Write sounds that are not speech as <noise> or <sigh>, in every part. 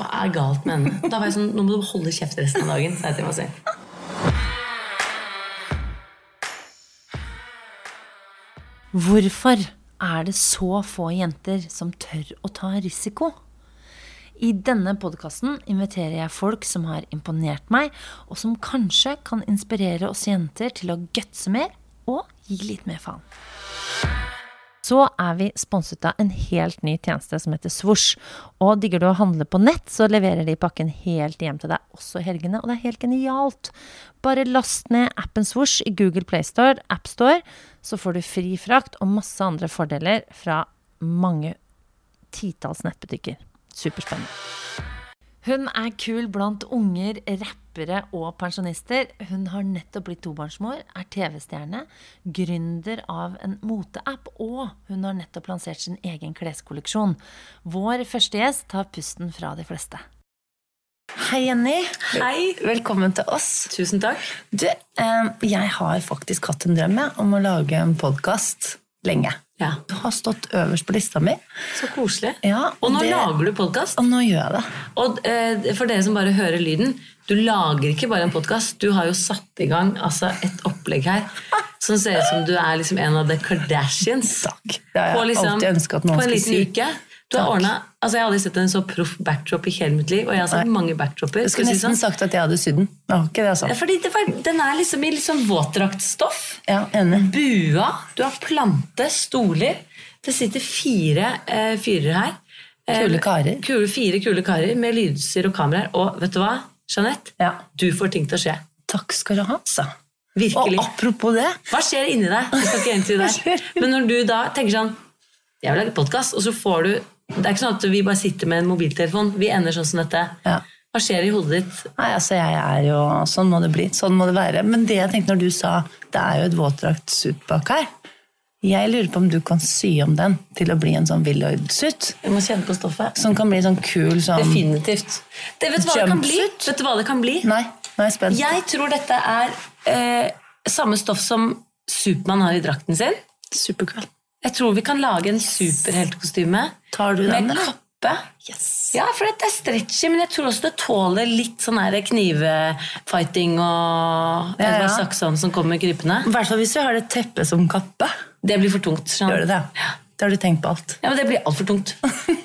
Hva er galt med henne? Da var jeg sånn, Nå må du holde kjeft resten av dagen. sa jeg til meg selv. Hvorfor er det så få jenter som tør å ta risiko? I denne podkasten inviterer jeg folk som har imponert meg, og som kanskje kan inspirere oss jenter til å gutse mer og gi litt mer faen. Så er vi sponset av en helt ny tjeneste som heter Svosj. Og digger du å handle på nett, så leverer de pakken helt hjem til deg også i helgene, og det er helt genialt. Bare last ned appen Svosj i Google Playstore, AppStore, så får du fri frakt og masse andre fordeler fra mange titalls nettbutikker. Superspennende. Hun er kul blant unger, rappere og pensjonister. Hun har nettopp blitt tobarnsmor, er TV-stjerne, gründer av en moteapp, og hun har nettopp lansert sin egen kleskolleksjon. Vår første gjest tar pusten fra de fleste. Hei, Jenny. Hei. Velkommen til oss. Tusen takk. Du, eh, jeg har faktisk hatt en drøm om å lage en podkast lenge. Ja. Du har stått øverst på lista mi. Så koselig. Ja, og nå det- lager du podkast. Og nå gjør jeg det. Og eh, for dere som bare hører lyden, du lager ikke bare en podkast. Du har jo satt i gang altså, et opplegg her <laughs> som ser ut som du er liksom en av The Kardashians. Takk. Det har jeg På liksom- alltid ønska at noen På en skulle liten si. uke. Du har ordnet, altså Jeg har aldri sett en så proff backdrop i hele mitt liv. Og jeg har sett Nei. mange backdropper. Jeg skulle nesten si sånn. sagt at jeg hadde sydd den. Jeg ikke det, altså. Ja, Fordi det var, Den er liksom i sånn våtdraktstoff. Ja, enig. Bua. Du har plante, stoler. Det sitter fire eh, fyrer her. Eh, Kule karer. Kule, fire kule karer med lydutstyr og kameraer. Og vet du hva, Jeanette? Ja. Du får ting til å skje. Takk skal du ha, altså. Og apropos det Hva skjer inni deg? Jeg skal ikke egentlig til deg. Men når du da tenker sånn Jeg vil lage podkast, og så får du Det er ikke sånn at vi bare sitter med en mobiltelefon. Vi ender sånn som dette. Ja. Hva skjer i hodet ditt? Nei, altså jeg er jo, Sånn må det bli. Sånn må det være. Men det jeg tenkte når du sa det er jo et våtdraktsuit bak her Jeg lurer på om du kan sy om den til å bli en sånn Willoid-suit. Jeg må kjenne på stoffet. Som kan bli sånn kul sånn Definitivt. Det, vet, du hva det kan bli? Vet du hva det kan bli? Nei, nå er jeg spent. Jeg tror dette er eh, samme stoff som Supermann har i drakten sin. Superkul. Jeg tror vi kan lage en superheltkostyme Tar du den, med kappe. Ja, for det er stretchy, men jeg tror også det tåler litt sånn knivefighting og Ja, ja. ja, som kommer krypende. I hvert fall hvis du har det teppet som kappe. Det blir for tungt. Sånn. Gjør du? det det? Da har du tenkt på alt. Ja, men Det blir altfor tungt.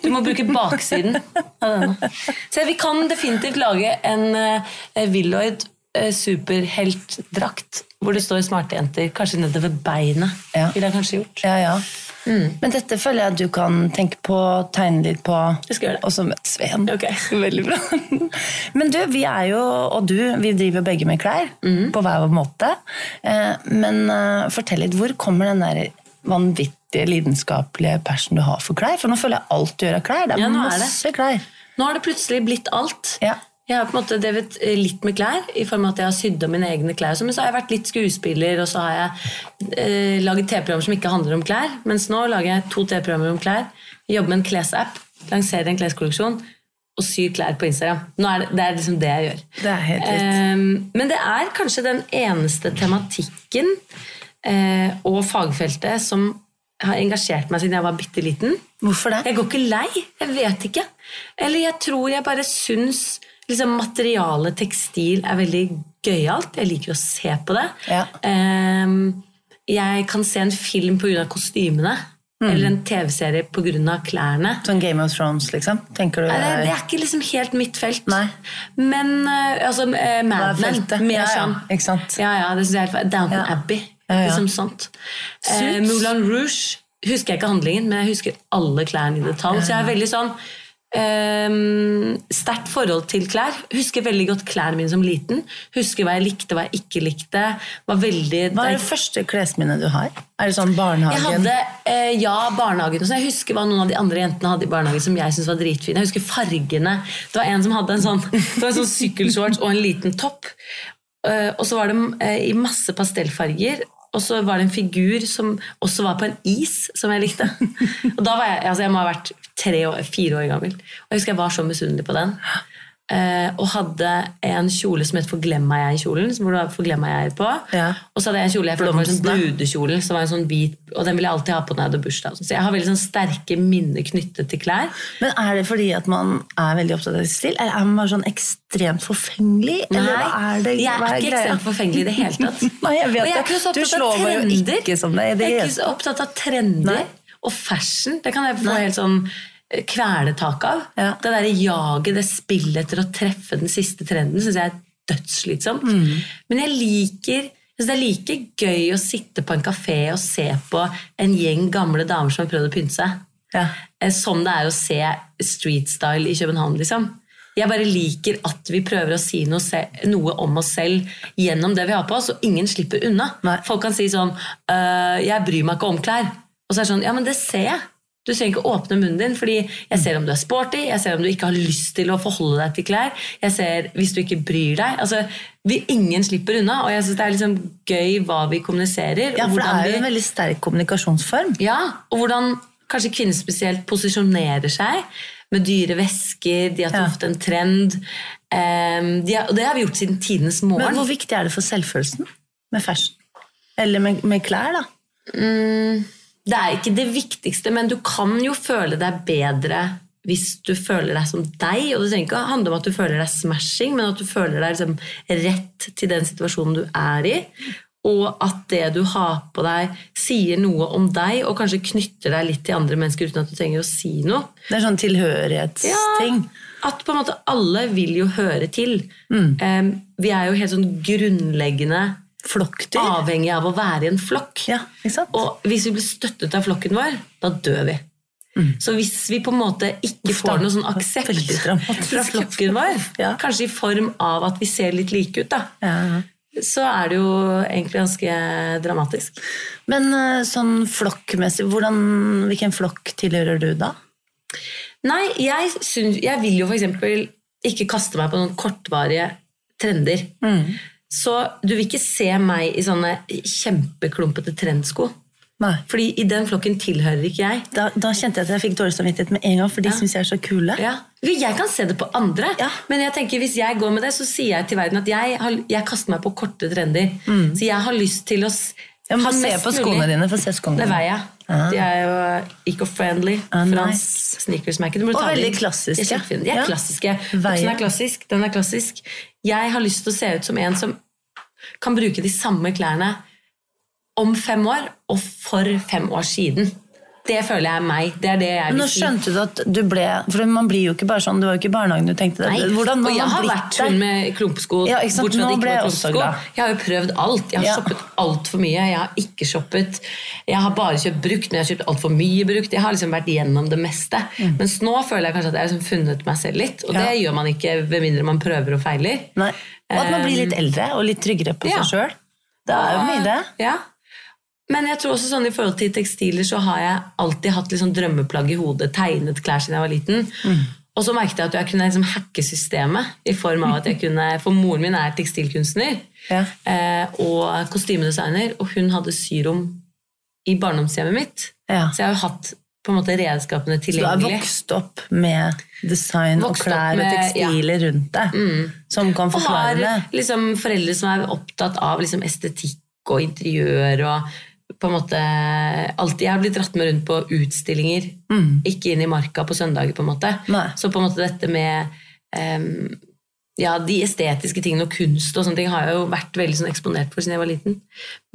Du må bruke baksiden av denne. <laughs> Så vi kan definitivt lage en uh, Willoid uh, superheltdrakt hvor det står 'smarte jenter' kanskje nedover beinet. Ja. Ville jeg kanskje gjort. Ja, ja. Men dette føler jeg at du kan tenke på, tegne litt på. Det. Også med Sveen. Okay. <laughs> Veldig bra. Men du, vi er jo, og du, vi driver begge med klær. mm. På hver vår måte. Eh, Men eh, fortell litt, hvor kommer den der vanvittige lidenskapelige passion du har for klær? For nå føler jeg alt du gjør av klær. Det er Ja, nå er det. masse klær. Nå har det plutselig blitt alt. Ja. Jeg har på en måte drevet eh, litt med klær, i form av at jeg har sydd om mine egne klær. Men så har jeg vært litt skuespiller, og så har jeg eh, laget TV-programmer som ikke handler om klær. Mens nå lager jeg to TV-programmer om klær, jobber med en klesapp, lanserer en kleskolleksjon og syr klær på Instagram. Nå er det, det er liksom det jeg gjør. Det er helt litt. Eh, men det er kanskje den eneste tematikken eh, og fagfeltet som har engasjert meg siden jeg var bitte liten. Hvorfor det? Jeg går ikke lei. Jeg vet ikke. Eller jeg tror jeg bare syns liksom, materialet tekstil er veldig gøyalt. Jeg liker å se på det. Ja. Um, jeg kan se en film pga. kostymene. Mm. Eller en TV-serie pga. klærne. Sånn Game of Thrones, liksom? Tenker du Nei, det, det er ikke liksom helt mitt felt. Nei. Men eh, altså uh, Mad Men. Mer Ja, ja. sånn. Ikke sant? Ja, ja, det synes jeg er helt. Downton Ja. Abbey. Ja, ja. Liksom sånt. Uh, Moulin Rouge husker jeg ikke handlingen, men jeg husker alle klærne i detalj. Så jeg er veldig sånn um, sterkt forhold til klær. Husker veldig godt klærne mine som liten. Husker hva jeg likte, hva jeg ikke likte. Var veldig, Hva er det første klesminnet du har? Er det sånn barnehagen? jeg hadde eh, ja, barnehagen. sånn. Jeg husker hva noen av de andre jentene hadde i barnehagen som jeg syntes var dritfine. Jeg husker fargene. Det var en som hadde en sånn, det var en sånn sykkelshorts og en liten topp. Uh, og så var det uh, i masse pastellfarger. Og så var det en figur som også var på en is, som jeg likte. <laughs> Og da var Jeg altså jeg må ha vært tre år, fire år gammel. Og jeg husker jeg var så misunnelig på den. Eh, og hadde en kjole som het Forglemma jeg-kjolen. Hvor det var jeg på. Ja. Og så hadde jeg en kjole jeg følte var sånn brudekjolen, som var en sånn hvit, og den ville jeg alltid ha på når jeg hadde bursdag. Så jeg har veldig sånn sterke minner knyttet til klær. Men er det fordi at man er veldig opptatt av stil? Eller er man bare sånn ekstremt forfengelig? Eller hva er det? jeg er ikke ekstremt forfengelig i det hele tatt. <laughs> Nei, jeg vet og jeg er ikke så Du opptatt slår av trender. ikke som det det Jeg er ikke så opptatt av trender Nei. og fashion. Det kan jeg få Nei. helt sånn eh, kvelertak av. Ja. Det der jaget, det spillet etter å treffe den siste trenden, syns jeg er dødsslitsomt. Mm. Men jeg liker det er like gøy å sitte på en kafé og se på en gjeng gamle damer som har prøvd å pynte seg, Ja. eh, som det er å se streetstyle i København. liksom. Jeg bare liker at vi prøver å si noe, se, noe om oss selv gjennom det vi har på oss, og ingen slipper unna. Nei. Folk kan si sånn «Øh, 'Jeg bryr meg ikke om klær'. Og så er det sånn 'Ja, men det ser jeg'. Du trenger ikke åpne munnen din, fordi jeg ser om du er sporty, jeg ser om du ikke har lyst til å forholde deg til klær. Jeg ser hvis du ikke bryr deg. Altså, vi, ingen slipper unna, og jeg syns det er liksom gøy hva vi kommuniserer. ja, for det er jo en veldig sterk kommunikasjonsform. ja, og hvordan kanskje kvinner spesielt posisjonerer seg med dyre vesker. De har Ja. en trend. Um, de har, og det har vi gjort siden tidenes Men hvor viktig er det for selvfølelsen med fashion? Eller med, med klær, da? Det er ikke det viktigste, men du kan jo føle deg bedre hvis du føler deg som deg. Og det trenger ikke handle om at du føler deg smashing, men at du føler deg liksom rett til den situasjonen du er i. Og at det du har på deg, sier noe om deg, og kanskje knytter deg litt til andre mennesker uten at du trenger å si noe. Det er sånn tilhørighetsting. Ja, At på en måte alle vil jo høre til. Eh, vi er jo helt sånn grunnleggende Flokkdyr. avhengig av å være i en flokk. Ja. Og hvis vi blir støttet av flokken vår, da dør vi. Så hvis vi på en måte ikke Uff får noe sånn aksept fra flokken vår, Ja. kanskje i form av at vi ser litt like ut, da, Ja. så er det jo egentlig ganske dramatisk. Men eh, sånn flokkmessig, hvordan, hvilken flokk tilhører du da? Nei, jeg, synes, jeg vil jo for eksempel ikke kaste meg på noen kortvarige trender. Så du vil ikke se meg i sånne kjempeklumpete trendsko. Nei. Fordi i den flokken tilhører ikke jeg. Da, da kjente jeg at jeg fikk dårlig samvittighet med en gang, for de Ja. syns jeg er så kule. Ja. Jeg kan se det på andre, Ja. men jeg tenker hvis jeg går med det, så sier jeg til verden at jeg, har, jeg kaster meg på korte trender. Så jeg har lyst til å ja, Mm. Ha se på mulig- skoene dine. Få se skoene Det dine. veier jeg. Ah. De er jo eco-friendly. Ah, fransk nice. sneakersmerke. Og veldig klassiske. De er. De er Ja. klassiske. Veier. Er klassisk, den er klassisk. Jeg har lyst til å se ut som en som kan bruke de samme klærne om fem år og for fem år siden. Det føler jeg er meg. Det er det jeg Men vil Nå skjønte du at du ble For man blir jo ikke bare sånn, du var jo ikke i barnehagen du tenkte det. Nei, Hvordan og jeg har vært hun med klumpesko. Ja, ikke sant? Nå ble jeg også glad. Jeg har jo prøvd alt. Jeg har Ja. shoppet altfor mye. Jeg har ikke shoppet. Jeg har bare kjøpt brukt, men jeg har kjøpt altfor mye brukt. Jeg har liksom vært gjennom det meste. Mens nå føler jeg kanskje at jeg har liksom funnet meg selv litt. Og Mm. Ja. det gjør man ikke ved mindre man prøver og feiler. Nei. Og at man blir litt eldre og litt tryggere på Ja. seg sjøl. Det er jo mye, det. Ja. Men jeg tror også sånn i forhold til tekstiler så har jeg alltid hatt sånn drømmeplagg i hodet. Tegnet klær siden jeg var liten. Mm. Og så merket jeg at jeg kunne liksom hacke systemet. i form av at jeg kunne, For moren min er tekstilkunstner Ja. eh, og kostymedesigner, og hun hadde syrom i barndomshjemmet mitt. Ja. Så jeg har jo hatt på en måte redskapene Så du har vokst opp med design Vokst og klær med- og tekstiler rundt deg som kan forklare det. har liksom foreldre som er opptatt av liksom estetikk og interiør og på en måte alltid, Jeg har blitt dratt med rundt på utstillinger, ikke inn i marka på søndager. på en måte. Mm. Nei. Så på en måte dette med um, ja, de estetiske tingene og kunst og sånne ting har jeg jo vært veldig sånn eksponert for siden jeg var liten.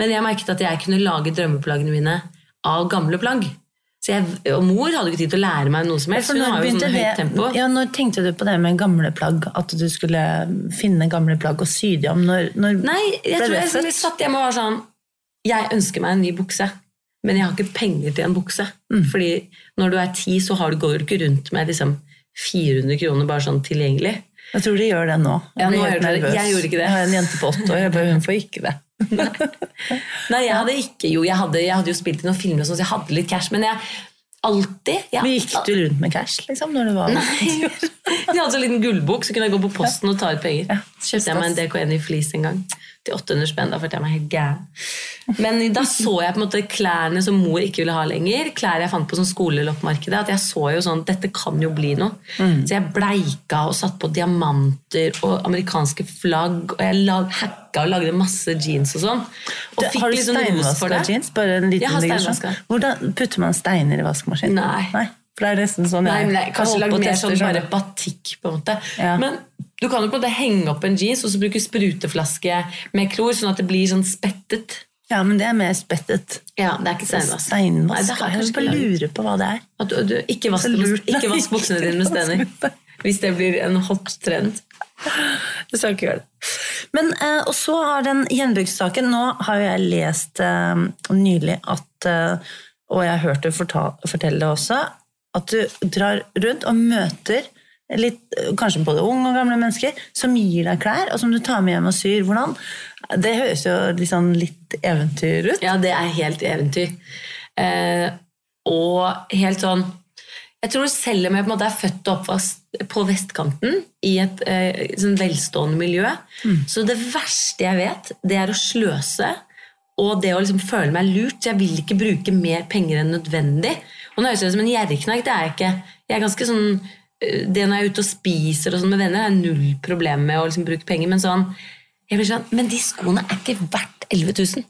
Men jeg merket at jeg kunne lage drømmeplaggene mine av gamle plagg. Så jeg, og mor hadde ikke tid til å lære meg noe som helst. Hun har jo sånn høyt tempo. ja, Når tenkte du på det med gamle plagg? At du skulle finne gamle plagg og sy dem om? Når, når Nei, jeg tror jeg, jeg satt hjemme og var sånn Jeg ønsker meg en ny bukse, men jeg har ikke penger til en bukse. Mm. Fordi når du er ti, så har du, går du ikke rundt med liksom 400 kroner bare sånn tilgjengelig. Jeg tror de gjør det nå. Ja, nå gjør det. Jeg gjorde ikke det. Jeg har en jente på åtte år. Jeg bare, hun får ikke det. <laughs> Nei, jeg hadde ikke Jo, jeg hadde, jeg hadde jo spilt i noen filmer, sånn, så jeg hadde litt cash, men jeg alltid jeg, Men Gikk du rundt med cash liksom, når det var <laughs> Jeg hadde så liten gullbok, så kunne jeg gå på posten og ta ut penger. Ja, Så kjøpte jeg meg en DKN i flis en gang. Til 800 spenn. Da følte jeg meg helt gæren. Men da så jeg på en måte klærne som mor ikke ville ha lenger. Klær jeg fant på sånn skoleloppmarkedet. At jeg så jo sånn Dette kan jo bli noe. Så jeg bleika og satt på diamanter og amerikanske flagg. Og jeg lag, hacka og lagde masse jeans og sånn. Og fikk har du for steinvaska jeans? Bare en liten Jeg har digresjon. Hvordan putter man steiner i vaskemaskinen? Nei. For det er nesten sånn Nei, men jeg, kanskje lagd mer sånn bare batikk, på en måte. Ja. Men du kan jo på en måte henge opp en jeans og så bruke spruteflaske med klor, sånn at det blir sånn spettet. Ja, men det er mer spettet. Ja, det er ikke steinvask. Nei, Steinvask. har Jeg bare lurer på hva det er. At du, du, ikke, vask, ikke vask buksene dine med stener. Hvis det blir en hot trend. Det skal ikke gjøre det. Men, eh, og så har den gjenbrukssaken Nå har jo jeg lest eh, nylig at eh, Og jeg har hørt du fortelle det også, at du drar rundt og møter litt, kanskje både unge og gamle mennesker som gir deg klær, og som du tar med hjem og syr. Hvordan? Det høres jo liksom litt eventyr ut. Ja, det er helt eventyr. Eh, og helt sånn Jeg tror selv om jeg på en måte er født og oppvokst på vestkanten i et eh, sånn velstående miljø, så det verste jeg vet, det er å sløse. Og det å liksom føle meg lurt. Jeg vil ikke bruke mer penger enn nødvendig. Og nå høres jeg ut som en gjerriknark. Det er jeg ikke. Jeg er ganske sånn Det når jeg er ute og spiser og sånn med venner, er null problem med å liksom bruke penger. Men sånn, jeg blir sånn Men de skoene er ikke verdt 11 000.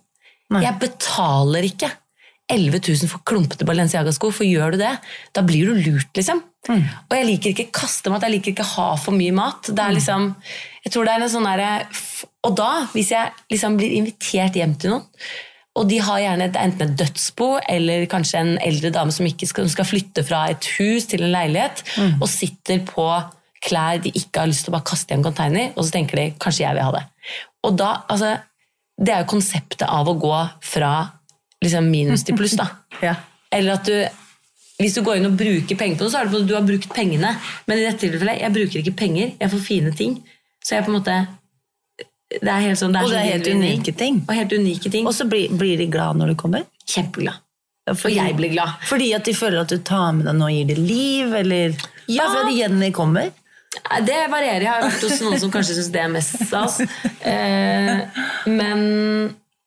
Nei. Jeg betaler ikke 11 000 for klumpete Balenciaga-sko, for gjør du det, da blir du lurt, liksom. Og jeg liker ikke kaste mat, jeg liker ikke ha for mye mat. Det er liksom, jeg tror det er en sånn der, Og da, hvis jeg liksom blir invitert hjem til noen, og de har gjerne et, enten et dødsbo eller kanskje en eldre dame som ikke skal, skal flytte fra et hus til en leilighet, og sitter på klær de ikke har lyst til å bare kaste i en container, og så tenker de kanskje jeg vil ha det. Og da, altså, Det er jo konseptet av å gå fra liksom minus til pluss. da. <laughs> Ja. Eller at du hvis du går inn og bruker penger på det, så er det på at du har brukt pengene. Men i dette tilfellet, jeg bruker ikke penger, jeg får fine ting. Så jeg på en måte Det er helt sånn, det er Og det er helt unike ting. Og helt unike ting. Og så blir, blir de glad når de kommer? Kjempeglad. Og jeg blir glad. Fordi at de føler at du tar med deg noe og gir det liv, eller Ja. Bare fordi Jenny kommer? Det varierer. Jeg har vært hos noen som kanskje syns det er mest stas. Eh, men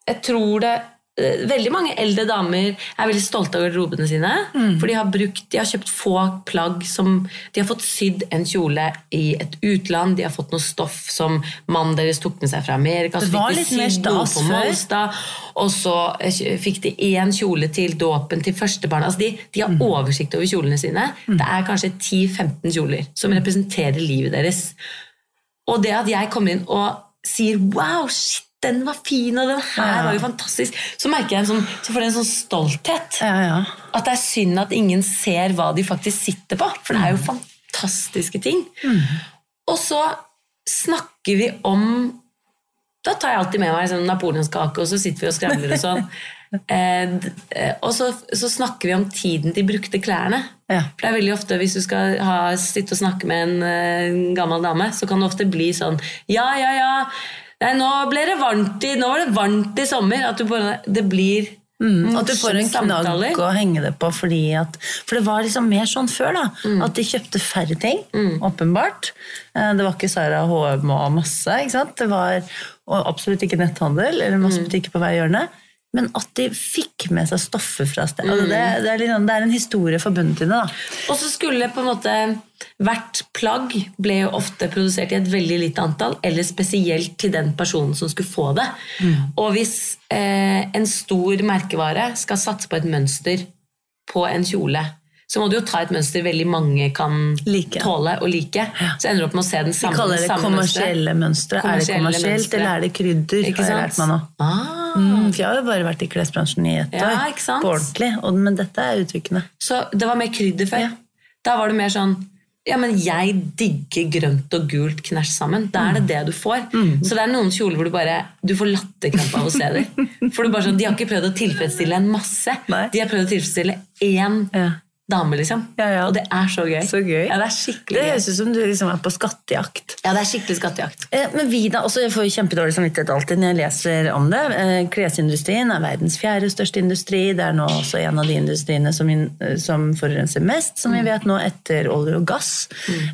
jeg tror det Veldig mange eldre damer er veldig stolte av garderobene sine. For de har, brukt, de har kjøpt få plagg som De har fått sydd en kjole i et utland. De har fått noe stoff som mannen deres tok med seg fra Amerika. Det var litt mer stas før. Og så eh, fikk de én kjole til dåpen til førstebarnet. Altså de, de har oversikt over kjolene sine. Det er kanskje 10-15 kjoler som representerer livet deres. Og det at jeg kommer inn og sier 'wow, shit, den var fin', og 'den her Ja. var jo fantastisk', så merker jeg en sånn, så får jeg en sånn stolthet. Ja, ja. At det er synd at ingen ser hva de faktisk sitter på. For det er jo fantastiske ting. Og så snakker vi om Da tar jeg alltid med meg sånn napoleonskake, og så sitter vi og skravler og sånn. <laughs> Eh, eh, og så, så snakker vi om tiden de brukte klærne. Ja. For det er veldig ofte Hvis du skal ha, sitte og snakke med en en gammel dame, så kan det ofte bli sånn Ja, ja, ja. Nei, nå ble det varmt i, nå var det varmt i sommer. At du bare, det blir Mm, At du får en knagg å henge det på. Fordi at, for det var liksom mer sånn før. da, Mm. At de kjøpte færre ting. Åpenbart. Eh, Det var ikke Sara HM og masse. ikke sant? Det var og absolutt ikke netthandel eller masse Mm. butikker på hver hjørne. Men at de fikk med seg stoffer fra sted. Altså Mm. det, det, er litt, det er en historie forbundet til det. da. Og så skulle på en måte Hvert plagg ble jo ofte produsert i et veldig lite antall, eller spesielt til den personen som skulle få det. Og hvis eh, en stor merkevare skal satse på et mønster på en kjole, så må du jo ta et mønster veldig mange kan Like. tåle og like. Så ender du opp med å se den samme mønsteret. Vi kaller det kommersielle mønstre. Er det kommersielt, mønstre. eller er det krydder? Ikke har jeg lært sant? meg nå. Ah, Mm, for jeg har jo bare vært i klesbransjen i ett Ja, år. sant? På ordentlig. Og, men dette er uttrykkene. Så det var mer krydder før. Ja. Da var det mer sånn ja, men jeg digger grønt og gult knæsj sammen. Da er det det du får. Så det er noen kjoler hvor du bare du får latterkrampe av å se dem. <laughs> For du bare sånn, De har ikke prøvd å tilfredsstille en masse. Nei. De har prøvd å tilfredsstille én Ja. Dame, liksom. Ja, ja. Og det er så gøy. Så gøy. Ja, det er skikkelig Det høres ut som du liksom er på skattejakt. Ja, det er skikkelig skattejakt. Eh, Men vi da, også, Jeg får kjempedårlig samvittighet alltid når jeg leser om det. Eh, Klesindustrien er verdens fjerde største industri. Det er nå også en av de industriene som, in, eh, som forurenser mest, som vi vet nå, etter olje og gass.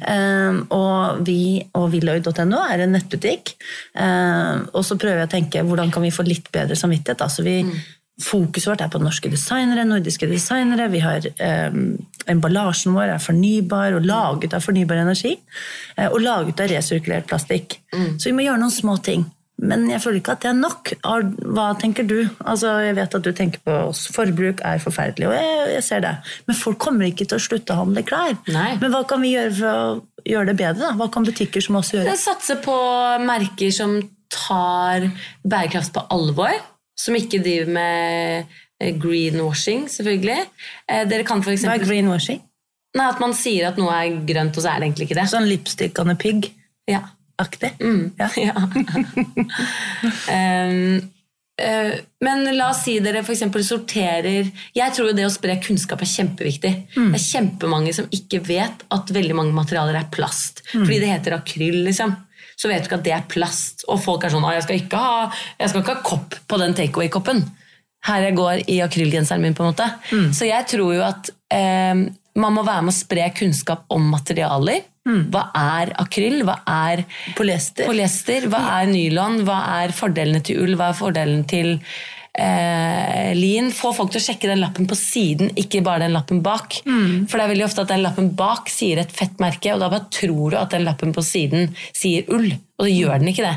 Eh, og vi og Willoy.no er en nettbutikk. Eh, og så prøver jeg å tenke hvordan kan vi få litt bedre samvittighet. da, så vi Fokuset vårt er på norske designere, nordiske designere. Vi har eh, Emballasjen vår er fornybar og laget av fornybar energi. Eh, og laget av resirkulert plastikk. Så vi må gjøre noen små ting. Men jeg føler ikke at det er nok. Hva tenker du? Altså, jeg vet at du tenker på oss. Forbruk er forferdelig, og jeg, jeg ser det. Men folk kommer ikke til å slutte å handle klær. Nei. Men hva kan vi gjøre for å gjøre det bedre? da? Hva kan butikker som oss gjøre? Satse på merker som tar bærekraft på alvor. Som ikke driver med greenwashing, selvfølgelig. Eh, Dere kan for Hva er greenwashing? nei, at man sier at noe er grønt, og så er det egentlig ikke det. Sånn lipstick on a pig-aktig? Ja. Ja. <laughs> Ja. um, uh, men la oss si dere eksempel sorterer Jeg tror jo det å spre kunnskap er kjempeviktig. Det er kjempemange som ikke vet at veldig mange materialer er plast. Fordi det heter akryl, liksom. Så vet du ikke at det er plast. Og folk er sånn «Å, jeg skal ikke ha, jeg skal ikke ha kopp på den takeaway-koppen. Her jeg går i akrylgenseren min, på en måte. Så jeg tror jo at eh, man må være med å spre kunnskap om materialer. Hva er akryl? Hva er Polyester. Polyester, hva er nylon, hva er fordelene til ull, hva er fordelen til eh, lean. Få folk til å sjekke den lappen på siden, ikke bare den lappen bak. For det er veldig ofte at den lappen bak sier et fettmerke, og da bare tror du at den lappen på siden sier ull, og så gjør den ikke det.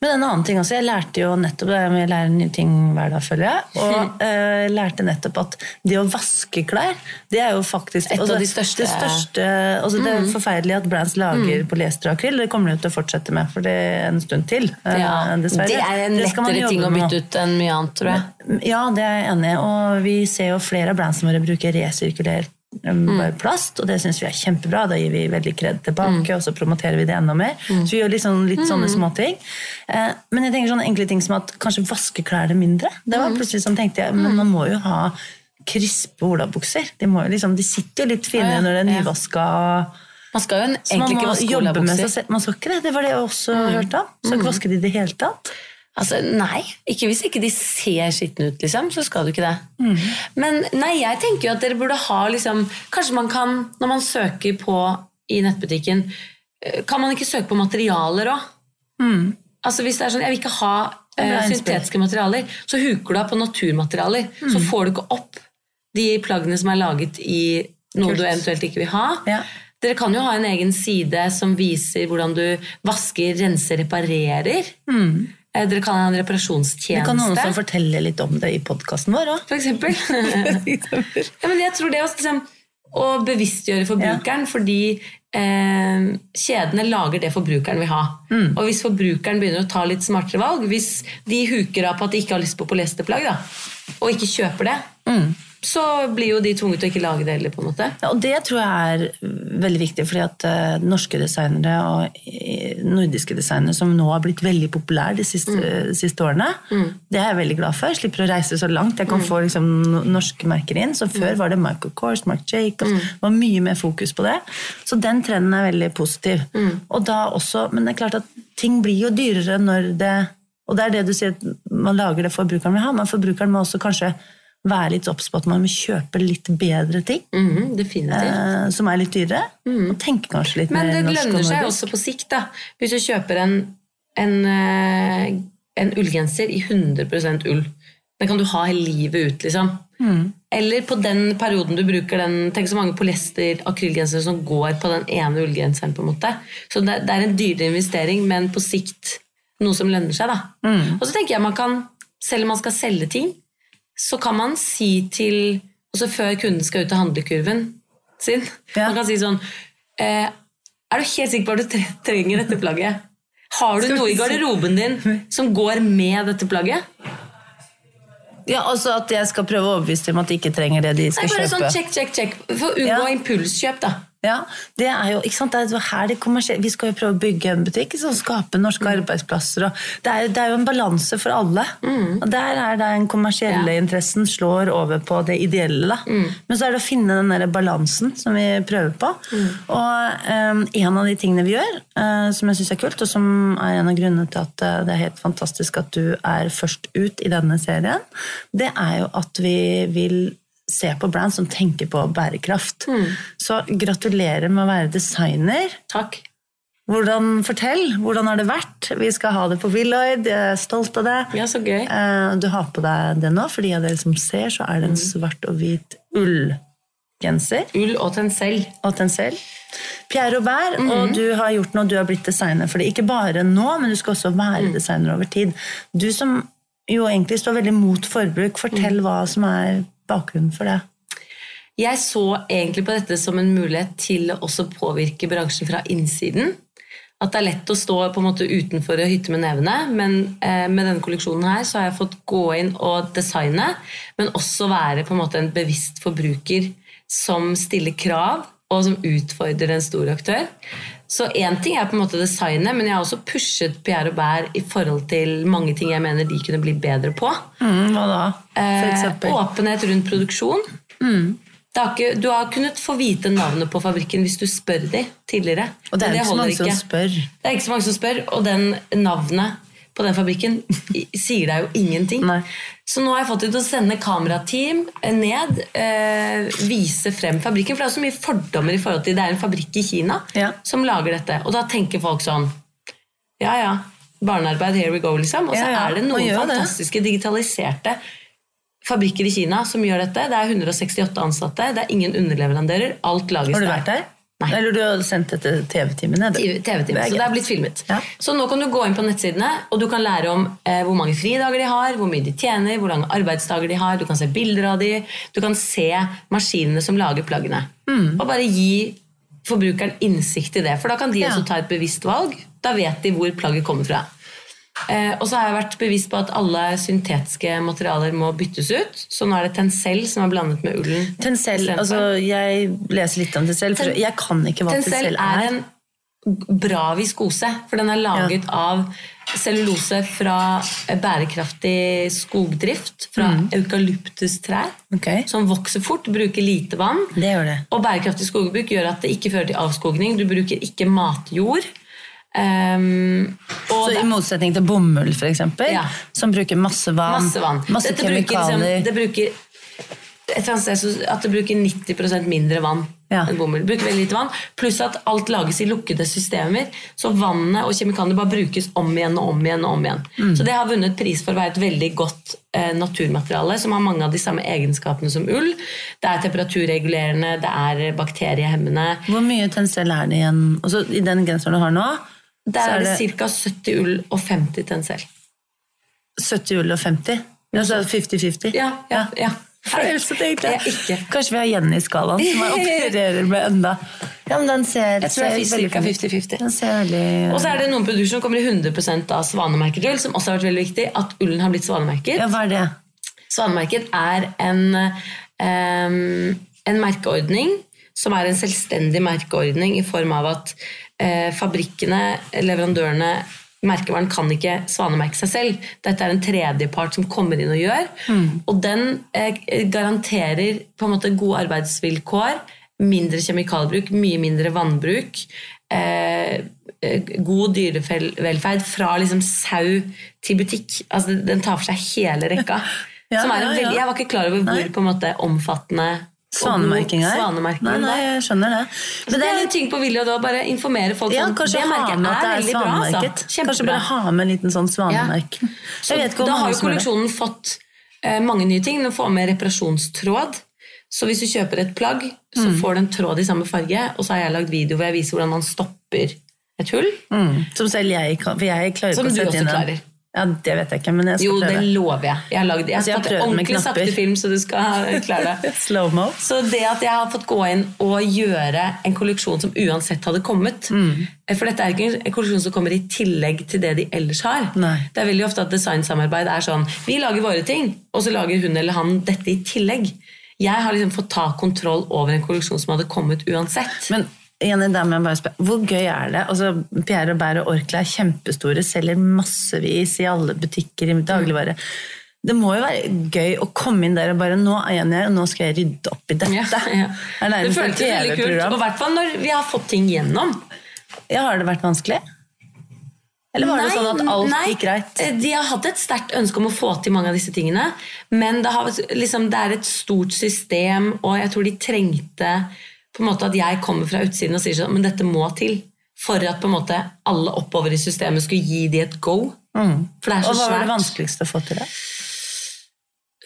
Men en annen ting også, jeg lærte jo nettopp det, jeg lærer nye ting hver dag, føler jeg, og <laughs> eh, lærte nettopp at det å vaske klær, det er jo faktisk Et av altså, de største- Det, største, altså, det er forferdelig at brands lager polyester og akryl, det kommer de til å fortsette med for det en stund til, eh, Ja, dessverre. det er en Det lettere ting å bytte ut enn mye annet, tror jeg. Ja, det er jeg enig i, og vi ser jo flere av brandsene våre bruker resirkulert bare plast, og det syns vi er kjempebra. Da gir vi veldig kred tilbake, og så promoterer vi det enda mer. Så vi gjør liksom litt sånne småting. Eh, men jeg tenker sånne enkle ting som at kanskje vaske klærne mindre. Det var plutselig sånn tenkte jeg, men man må jo ha krispe olabukser. De, må liksom, de sitter jo litt finere Ja, når det er nyvaska. Man skal jo egentlig ikke vaske olabukser. Man skal ikke det. Det var det jeg også hørte om. Skal ikke vaske de i det hele tatt. Altså, nei, ikke hvis ikke de ser skitne ut, liksom, så skal du ikke det. Men nei, jeg tenker jo at dere burde ha liksom Kanskje man kan, når man søker på i nettbutikken, eh, kan man ikke søke på materialer òg? Altså hvis det er sånn, Jeg vil ikke ha eh, syntetiske materialer, så huker du av på naturmaterialer. Så får du ikke opp de plaggene som er laget i noe Kult. du eventuelt ikke vil ha. Ja. Dere kan jo ha en egen side som viser hvordan du vasker, renser, reparerer. Eh, Dere kan ha en Det kan noen som forteller litt om det i podkasten vår òg. <laughs> for eksempel. ja, men jeg tror det også, liksom, å bevisstgjøre forbrukeren, fordi eh, kjedene lager det forbrukeren vil ha. Og hvis forbrukeren begynner å ta litt smartere valg, hvis de huker av på at de ikke har lyst på polyesterplagg, og ikke kjøper det, så blir jo de tvunget til å ikke lage det heller. på en måte. Ja, og det tror jeg er veldig viktig, fordi at uh, norske designere og eh, nordiske designere som nå har blitt veldig populære de siste, Mm. siste årene, det er jeg veldig glad for. Jeg slipper å reise så langt. Jeg Mm. kan få liksom, norske merker inn. Så før var det Michael Kors, Mark Jacobs. Mm. Det var mye mer fokus på det. Så den trenden er veldig positiv. Mm. Og da også, men det er klart at ting blir jo dyrere når det Og det er det du sier, at man lager det forbrukeren vil ha, men forbrukeren må også kanskje være litt obs på at man må kjøpe litt bedre ting Mhm, definitivt. eh, som er litt dyrere. Og tenke kanskje litt Men mer det norsk og lønner seg også på sikt. da. Hvis du kjøper en, en, eh, en ullgenser i 100% ull. Den kan du ha hele livet ut, liksom. Eller på den perioden du bruker den Tenk så mange polyester-akrylgensere som går på den ene ullgenseren. på en måte. Så det, det er en dyrere investering, men på sikt noe som lønner seg. da. Og så tenker jeg man kan, selv om man skal selge ting, så kan man si til Også før kunden skal ut av handlekurven sin Ja. Man kan si sånn eh, Er du helt sikker på at du trenger dette plagget? Har du noe i garderoben din som går med dette plagget? Ja, altså At jeg skal prøve å overbevise dem at de ikke trenger det de skal Nei, bare kjøpe. sånn check, check, check. For å unngå Ja. impulskjøp, da. Ja, det er jo, ikke sant? Det er her det kommersielle Vi skal jo prøve å bygge en butikk, og skape norske arbeidsplasser. Og det, er, det er jo en balanse for alle. Og der er det den kommersielle Ja. interessen slår over på det ideelle. Da. Men så er det å finne den der balansen som vi prøver på. Og um, en av de tingene vi gjør, uh, som jeg syns er kult, og som er en av grunnene til at uh, det er helt fantastisk at du er først ut i denne serien, det er jo at vi vil se på brand som tenker på bærekraft. Så gratulerer med å være designer. Takk. Hvordan, fortell, hvordan har det vært? Vi skal ha det på Willoyd, jeg er stolt av det. Ja, så gøy. Eh, Du har på deg det nå, for de av dere som ser, så er det en svart og hvit ullgenser Ull og tensell. og tensell. Pierre Robert, og du har gjort noe, du har blitt designer for det. Ikke bare nå, men du skal også være designer over tid. Du som jo egentlig står veldig mot forbruk, fortell hva som er bakgrunnen for det. Jeg så egentlig på dette som en mulighet til å også påvirke bransjen fra innsiden. At det er lett å stå på en måte utenfor og hytte med nevene, men eh, med denne kolleksjonen her så har jeg fått gå inn og designe, men også være på en måte en bevisst forbruker som stiller krav, og som utfordrer en stor aktør. Så én ting er på en måte designet, men jeg har også pushet Pierre Bær i forhold til mange ting jeg mener de kunne bli bedre på. Mm, hva da, Eh, åpenhet rundt produksjon. Det har ikke, du har kunnet få vite navnet på fabrikken hvis du spør dem tidligere. Og det er det, mange som ikke. Det er ikke så mange som spør, og den navnet på den fabrikken sier deg jo ingenting. Nei. Så nå har jeg fått dem til å sende kamerateam ned, eh, vise frem fabrikken. For det er så mye fordommer i forhold til det er en fabrikk i Kina Ja. som lager dette. Og da tenker folk sånn Ja, ja. Barnearbeid, here we go, liksom. Og så Ja, ja, er det noen fantastiske det. digitaliserte fabrikker i Kina som gjør dette. Det er 168 ansatte, det er ingen underleverandører. Alt lages Har du der. vært der? Nei. Eller du har sendt dette TV-timene? TV-time, så det er blitt filmet. Ja. Så nå kan du gå inn på nettsidene, og du kan lære om eh, hvor mange fridager de har, hvor mye de tjener, hvor lange arbeidsdager de har, du kan se bilder av de, du kan se maskinene som lager plaggene. Mm. Og bare gi forbrukeren innsikt i det, for da kan de Ja. også ta et bevisst valg. Da vet de hvor plagget kommer fra. Eh, og så har jeg vært bevisst på at alle syntetiske materialer må byttes ut. Så nå er det Tencel som er blandet med ullen. Tencel, altså jeg leser litt om Tencel, for jeg kan ikke hva Tencel Tencel er er. en bra viskose, for den er laget av cellulose fra bærekraftig skogdrift, fra eukalyptustrær, okay. som vokser fort, bruker lite vann. Det gjør det. Og bærekraftig skogbruk gjør at det ikke fører til avskogning. Du bruker ikke matjord. Og Så I motsetning til bomull, eksempel, Ja. som bruker masse vann, Masse vann. masse Dette bruker. Liksom, det bruker et eller annet sted at det bruker 90% mindre vann Ja. enn bomull. Bruker veldig lite vann, Pluss at alt lages i lukkede systemer. Så vannet og kjemikaliene bare brukes om igjen og om igjen. og om igjen. Mm. Så det har vunnet pris for å være et veldig godt eh, naturmateriale som har mange av de samme egenskapene som ull. Det er temperaturregulerende, det er bakteriehemmende. Hvor mye Tencel er det igjen? Også I den genseren du har nå, Der er det det ca. 70 ull og 50 tensel. 70 ull og 50? Altså 50-50? Ja, ja, ja. Jeg Jeg. Kanskje vi har Jenny i skalaen, som jeg <laughs> opererer med enda. Ja, men den ser, Jeg tror ser er cirka fin ut. 50-50. Den ser veldig Og så er det noen produkter som kommer i 100% av svanemerket ull, som også har vært veldig viktig. At ullen har blitt svanemerket. Ja, hva er det? Svanemerket er en, um, en merkeordning som er en selvstendig merkeordning i form av at fabrikkene, leverandørene, merkevaren kan ikke svanemerke seg selv. Dette er en tredjepart som kommer inn og gjør. Og den eh, garanterer på en måte gode arbeidsvilkår, mindre kjemikalbruk, mye mindre vannbruk. Eh, eh, god dyrevelferd fra liksom sau til butikk. Altså, den tar for seg hele rekka. <laughs> Ja, er veldig, jeg var ikke klar over hvor Nei. på en måte omfattende Svanemerking her? svanemerking Nei, nei, jeg skjønner det. Men det er litt ting på vilje, å bare informere folk ja, om kanskje det ha merket med at det er bra. svanemerket. Altså. Kanskje bare ha med en liten sånn svanemerke. Så ikke hvor da har jo som det. kolleksjonen fått eh, mange nye ting. Den får med reparasjonstråd. Så hvis du kjøper et plagg, så Mm. får du en tråd i samme farge. Og så har jeg lagd video hvor jeg viser hvordan man stopper et hull. Mm, som selv jeg kan, for jeg klarer Som ikke å du sette også inn en- klarer. Ja, det vet jeg ikke, men jeg skal Jo, det lover jeg. Jeg har, lagd, jeg har Altså, jeg har ordentlig sakte film, så du skal klare det. <laughs> Slow-mo. Så det at jeg har fått gå inn og gjøre en kolleksjon som uansett hadde kommet Mm. For dette er ikke en kolleksjon som kommer i tillegg til det de ellers har. Nei. Det er veldig ofte at designsamarbeid er sånn Vi lager våre ting, og så lager hun eller han dette i tillegg. Jeg har liksom fått ta kontroll over en kolleksjon som hadde kommet uansett. Men Jenny, der må jeg bare spørre, hvor gøy er det? Altså, Pierre Robert og Orkla er kjempestore, selger massevis i alle butikker i dagligvare. Det må jo være gøy å komme inn der og bare Nå er her, og nå skal jeg rydde opp i dette. Ja, ja. Det Det føltes veldig kult, og i hvert fall når vi har fått ting gjennom. Ja, har det vært vanskelig? Eller var det sånn at alt nei. gikk greit? Eh, De har hatt et sterkt ønske om å få til mange av disse tingene, men det, har, liksom, det er et stort system, og jeg tror de trengte på en måte at jeg kommer fra utsiden og sier sånn, men dette må til. For at på en måte alle oppover i systemet skulle gi de et go. For det er så Og hva var det vanskeligste å få til? det?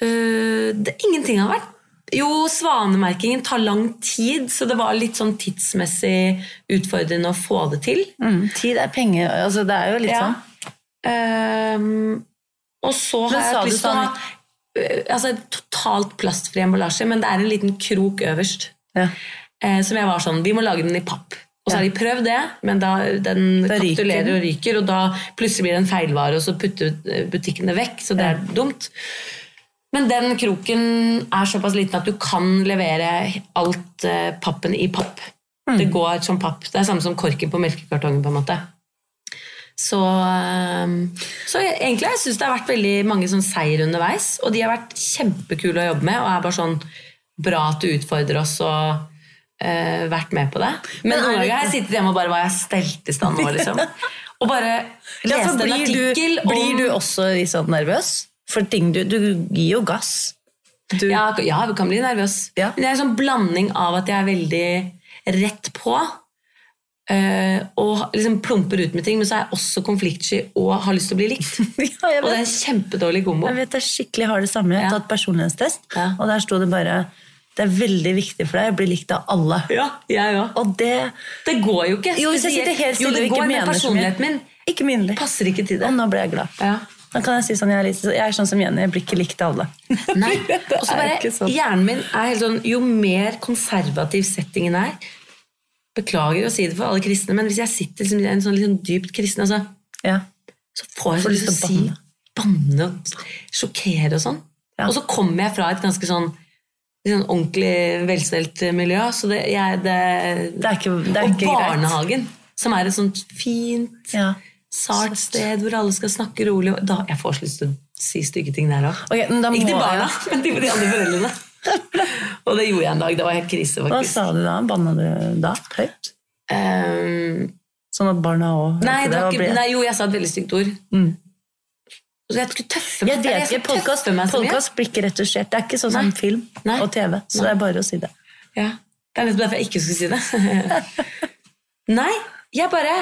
Uh, det, ingenting har vært Jo, svanemerkingen tar lang tid, så det var litt sånn tidsmessig utfordrende å få det til. Mm, tid er penger. Altså, det er jo litt Ja. sånn. Ehm, og så har Men jeg lyst til å ha øh, altså, totalt plastfri emballasje, men det er en liten krok øverst. Ja. Eh, som jeg var sånn, Vi må lage den i papp. Og så har de prøvd det, men da, den Da kapitulerer og ryker, og da plutselig blir det en feilvare, og så putter butikkene vekk. Så det er dumt. Men den kroken er såpass liten at du kan levere alt eh, pappen i papp. Mm. Det går som papp. Det er samme som korken på melkekartongen. på en måte. Så, eh, så egentlig jeg syns det har vært veldig mange sånn seier underveis. Og de har vært kjempekule å jobbe med, og er bare sånn bra at du utfordrer oss og eh, vært med på det. Men, noen ganger har jeg sittet hjemme og bare Hva jeg stelt i stand nå, <laughs> liksom? Og bare Ja, lest for en blir, du, blir om du også sånn nervøs? For ting du, du gir jo gass. Du, Ja, ja, jeg kan bli nervøs. Ja. Men det er en sånn blanding av at jeg er veldig rett på. Uh, og liksom plumper ut med ting, men så er jeg også konfliktsky og har lyst til å bli likt. <laughs> ja, Og det er en kjempedårlig kombo. jeg vet jeg skikkelig har det samme. Jeg har Ja. tatt personlighetstest, Ja. og der sto det bare det er veldig viktig for deg å bli likt av alle. Ja, jeg ja, Og det Det går jo ikke. Jo, hvis jeg sitter helt jo, stille det og ikke mener personligheten min Ikke minlig. passer ikke til det. Og nå ble jeg glad. Ja. Da kan jeg si sånn, jeg er, litt, jeg er sånn som Jenny, jeg blir ikke likt av alle. <laughs> Nei, <laughs> og så bare, sånn. Hjernen min er helt sånn Jo mer konservativ settingen er Beklager å si det for alle kristne, men hvis jeg sitter liksom, i en sånn sånn dypt kristen, altså, Ja. så får jeg så lyst til å si banne og sjokkere og sånn. Ja. Og så kommer jeg fra et ganske sånn, sånn ordentlig velstelt miljø, så det, jeg, det, Det er ikke, det er Og ikke greit. barnehagen, som er et sånt fint, Ja. sart sted hvor alle skal snakke rolig. Da, jeg får så lyst til å si stygge ting der òg. Okay, Ikke til barna, jeg- men til de andre foreldrene. <laughs> og det gjorde jeg en dag. Det var helt krise, faktisk. Hva sa du da? Banna du da? Høyt? Um, Sånn at barna òg nei, nei, jo, jeg sa et veldig stygt ord. Mm. Jeg skulle tøffe Jeg vet ikke, meg podcast blir ikke retusjert. Det er ikke sånn som Nei. film Nei. og TV. Så Nei. det er bare å si det. Ja, Det er nettopp derfor jeg ikke skulle si det. <laughs> Nei, jeg bare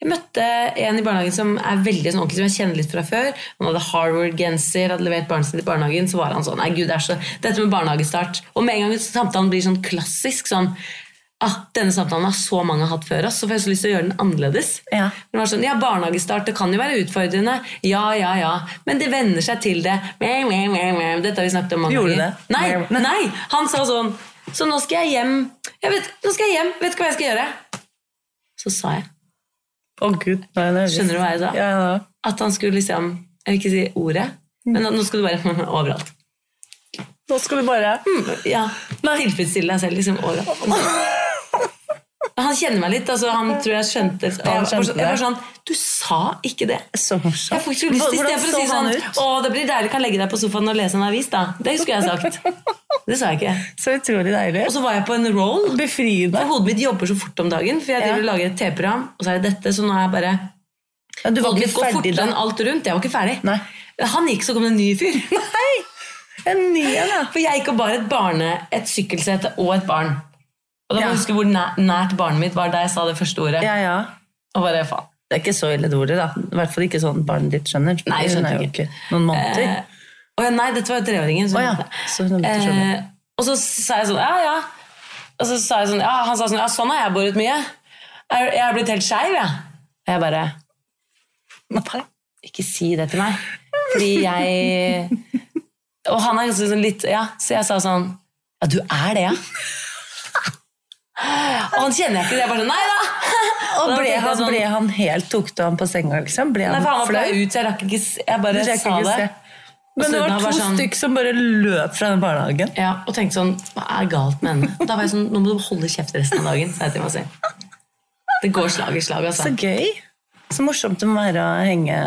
jeg møtte en i barnehagen som er veldig sånn ordentlig, som jeg kjenner litt fra før. Han hadde Harvard-genser, hadde levert barnet sitt i barnehagen. Så var han sånn Nei, gud, det er så Dette med barnehagestart. Og med en gang samtalen blir sånn klassisk sånn ah, Denne samtalen har så mange hatt før oss, så får jeg så lyst til å gjøre den annerledes. Ja. Det var sånn, ja, Barnehagestart det kan jo være utfordrende. Ja, ja, ja. Men det venner seg til det. Dette har vi snakket om mange Gjorde ganger. det? Nei, nei, han sa sånn Så nå skal jeg hjem. Jeg vet, nå skal jeg hjem. Vet ikke hva jeg skal gjøre. Så sa jeg Å gud, nå er jeg. Skjønner du hva jeg sa? Ja, ja. at han skulle liksom Jeg vil ikke si ordet, men nå skal du bare <laughs> overalt. Nå skal du bare Mm, Ja, Tilfredsstille deg selv liksom overalt. <laughs> Han kjenner meg litt. altså Han tror jeg skjønte det han skjønte Jeg var sånn Du sa ikke det! Så morsomt. Jeg fikk så lyst til istedenfor å si sånn? Å, det blir deilig, kan legge deg på sofaen og lese en avis, da. Det skulle jeg sagt. Det sa jeg ikke. <laughs> Så utrolig deilig. Og så var jeg på en roll. Befriende. For hodet mitt jobber så fort om dagen, for jeg Ja. lager et TV-program, og så er det dette, så nå er jeg bare Ja, du var ikke ferdig da? alt rundt. Jeg var ikke ferdig. Nei. Han gikk, så kom det en ny fyr. <laughs> Nei! En ny en, ja. For jeg gikk og bar et barne, et sykkelsete og et barn. Og da må jeg huske hvor nært barnet mitt var da jeg sa det første ordet. Ja, ja. Og bare, faen. Det er ikke så ille det ordet, da. I hvert fall ikke sånn barnet ditt skjønner. Nei, jeg er jo ikke. noen måneder. Eh, å ja, nei, dette var jo treåringen. så oh, så. Eh, og så sa jeg sånn, ja, ja. Og så sa jeg sånn, ja, han sa sånn, ja, sånn har jeg boret mye. Jeg, jeg har blitt helt skeiv, ja. Og jeg bare, ikke si det til meg. Fordi jeg <laughs> Og han er ganske sånn litt Ja, så jeg sa sånn Ja, du er det, ja? Og han kjenner jeg ikke. Jeg bare sånn Nei da! Og ble han, sånn- ble han helt Tok du ham på senga, liksom? Ble Nei, han for han var flau? ut, jeg rakk ikke Jeg bare jeg sa det. Men det var to sånn- stykk som bare løp fra den barnehagen. Ja, og tenkte sånn Hva er galt med henne? Da var jeg sånn Nå må du holde kjeft resten av dagen, jeg til meg selv. Det går slag i slag, altså. Så gøy. Så morsomt det må være å henge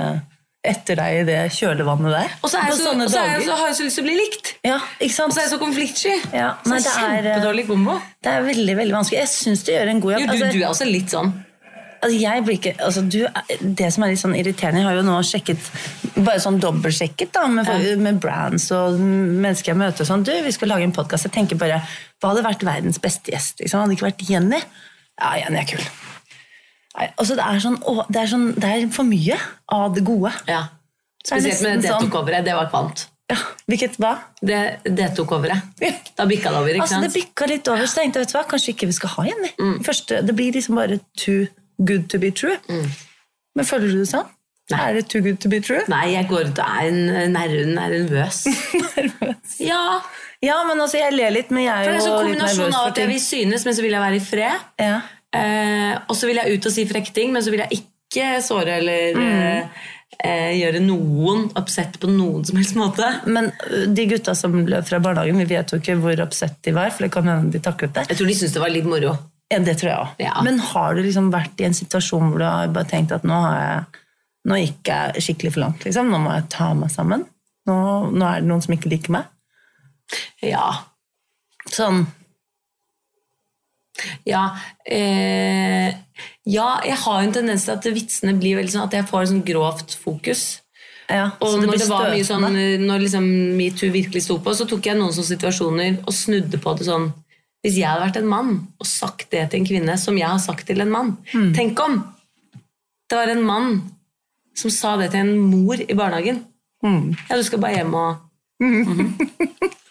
etter deg i det kjølevannet der. Og så, er jeg så, så, er jeg, så har jeg så lyst til å bli likt. Ja, ikke Og så er jeg så konfliktsky. Ja, så nei, er, eh, kjempedårlig kombo. Det er veldig veldig vanskelig. Jeg syns du gjør en god jobb. Jo, du, Altså, du er også litt sånn. altså, jeg blir ikke, altså, du, det som er litt sånn irriterende Jeg har jo nå sjekket, bare sånn dobbeltsjekket da, med, med brands og mennesker jeg møter. Sånn, du, vi skal lage en podkast. Jeg tenker bare Hva hadde vært verdens beste gjest? Liksom? Hadde det ikke vært Jenny? Ja, Jenny er kul. Nei, altså, det, er sånn, å, det, er sånn, det er for mye av det gode. Ja. Spesielt med det sånn- D2-coveret. Det var kvalmt. Ja, Hvilket hva? Det D2-coveret. Da bikka det over, ikke Altså, det sant? bikka litt over, så tenkte jeg vet du hva, kanskje ikke vi skal ha Jenny. Første, det blir liksom bare too good to be true. Men føler du det sånn? Er det too good to be true? Nei, jeg går ut og er nervøs. er <laughs> nervøs. Ja, Ja, men altså, jeg ler litt, men jeg for er det er jo så litt nervøs kombinasjon av at jeg vil synes, men så vil jeg være i fred. Ja. Eh, og så vil jeg ut og si frekke ting, men så vil jeg ikke såre eller Mm. eh, eh, gjøre noen oppsett på noen som helst måte. Men de gutta som løp fra barnehagen, vi vet jo ikke hvor oppsett de var, for det kan hende de taklet det. Jeg tror de syntes det var litt moro. Ja, det tror jeg også. Ja. Men har du liksom vært i en situasjon hvor du har bare tenkt at nå, har jeg, nå gikk jeg skikkelig for langt, liksom. Nå må jeg ta meg sammen. Nå, nå er det noen som ikke liker meg. Ja. Sånn, Ja, eh, ja, jeg har jo en tendens til at vitsene blir veldig sånn at jeg får en sånn grovt fokus. ja, Og det når det var mye sånn, når liksom metoo virkelig sto på, så tok jeg noen sånne situasjoner og snudde på det sånn Hvis jeg hadde vært en mann og sagt det til en kvinne som jeg har sagt til en mann mm. Tenk om det var en mann som sa det til en mor i barnehagen. Mm. Ja, du skal bare hjem og mm Det <laughs>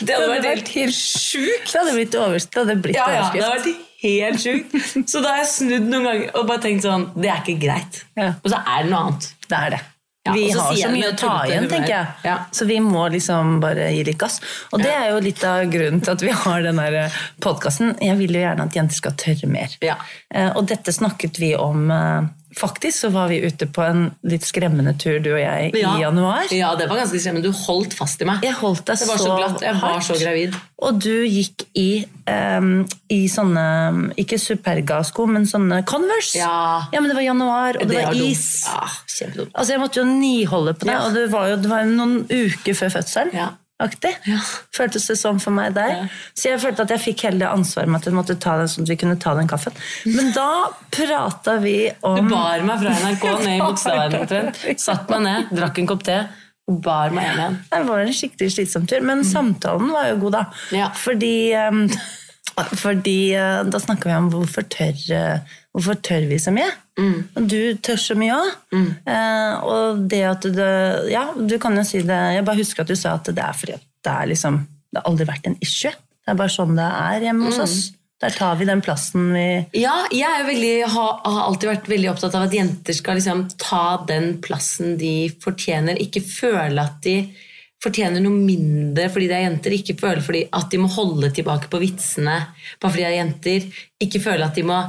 Det hadde vært helt helt sjukt! Det hadde blitt overskrift. Det hadde blitt ja, ja, det hadde vært helt sjukt. Så da har jeg snudd noen ganger og bare tenkt sånn Det er ikke greit. Ja. Og så er det noe annet. Det er det. Ja, vi har så mye å ta igjen, tenker jeg. Ja. Så vi må liksom bare gi litt gass. Og det er jo litt av grunnen til at vi har den podkasten. Jeg vil jo gjerne at jenter skal tørre mer. Ja. Eh, Og dette snakket vi om eh, Faktisk så var vi ute på en litt skremmende tur, du og jeg, Ja. i januar. Ja, det var ganske skremmende. Du holdt fast i meg. Jeg holdt deg det var så, så glatt. Jeg var hardt. så gravid. Og du gikk i, um, i sånne Ikke Superga-sko, men sånne Converse. Ja. ja, men det var januar, og det, var var is. Ja, kjempedumt. Altså, Jeg måtte jo niholde på det, Ja. og det var jo det var noen uker før fødselen. Aktig. Ja. Føltes det sånn for meg der. Ja. Så jeg følte at jeg fikk hele det ansvaret med at jeg måtte ta den, sånn at vi kunne ta den kaffen. Men da prata vi om Du bar meg fra NRK <laughs> ned i Bogstadveien omtrent. Satt meg ned, drakk en kopp te og bar meg hjem igjen. Det var en skikkelig slitsom tur, men samtalen var jo god, da. Mm. Ja. Fordi, em, fordi eh, da snakker vi om hvorfor tør, eh, hvorfor tør vi så mye. Mm. Og du tør så mye òg. og det at du Ja, du kan jo si det Jeg bare husker at du sa at det er fordi at det er liksom Det har aldri vært en issue. Det er bare sånn det er hjemme hos Mm. oss. Der tar vi den plassen vi Ja, jeg er veldig, har, har alltid vært veldig opptatt av at jenter skal liksom ta den plassen de fortjener. Ikke føle at de fortjener noe mindre fordi de er jenter. Ikke føle fordi at de må holde tilbake på vitsene bare fordi de er jenter. Ikke føle at de må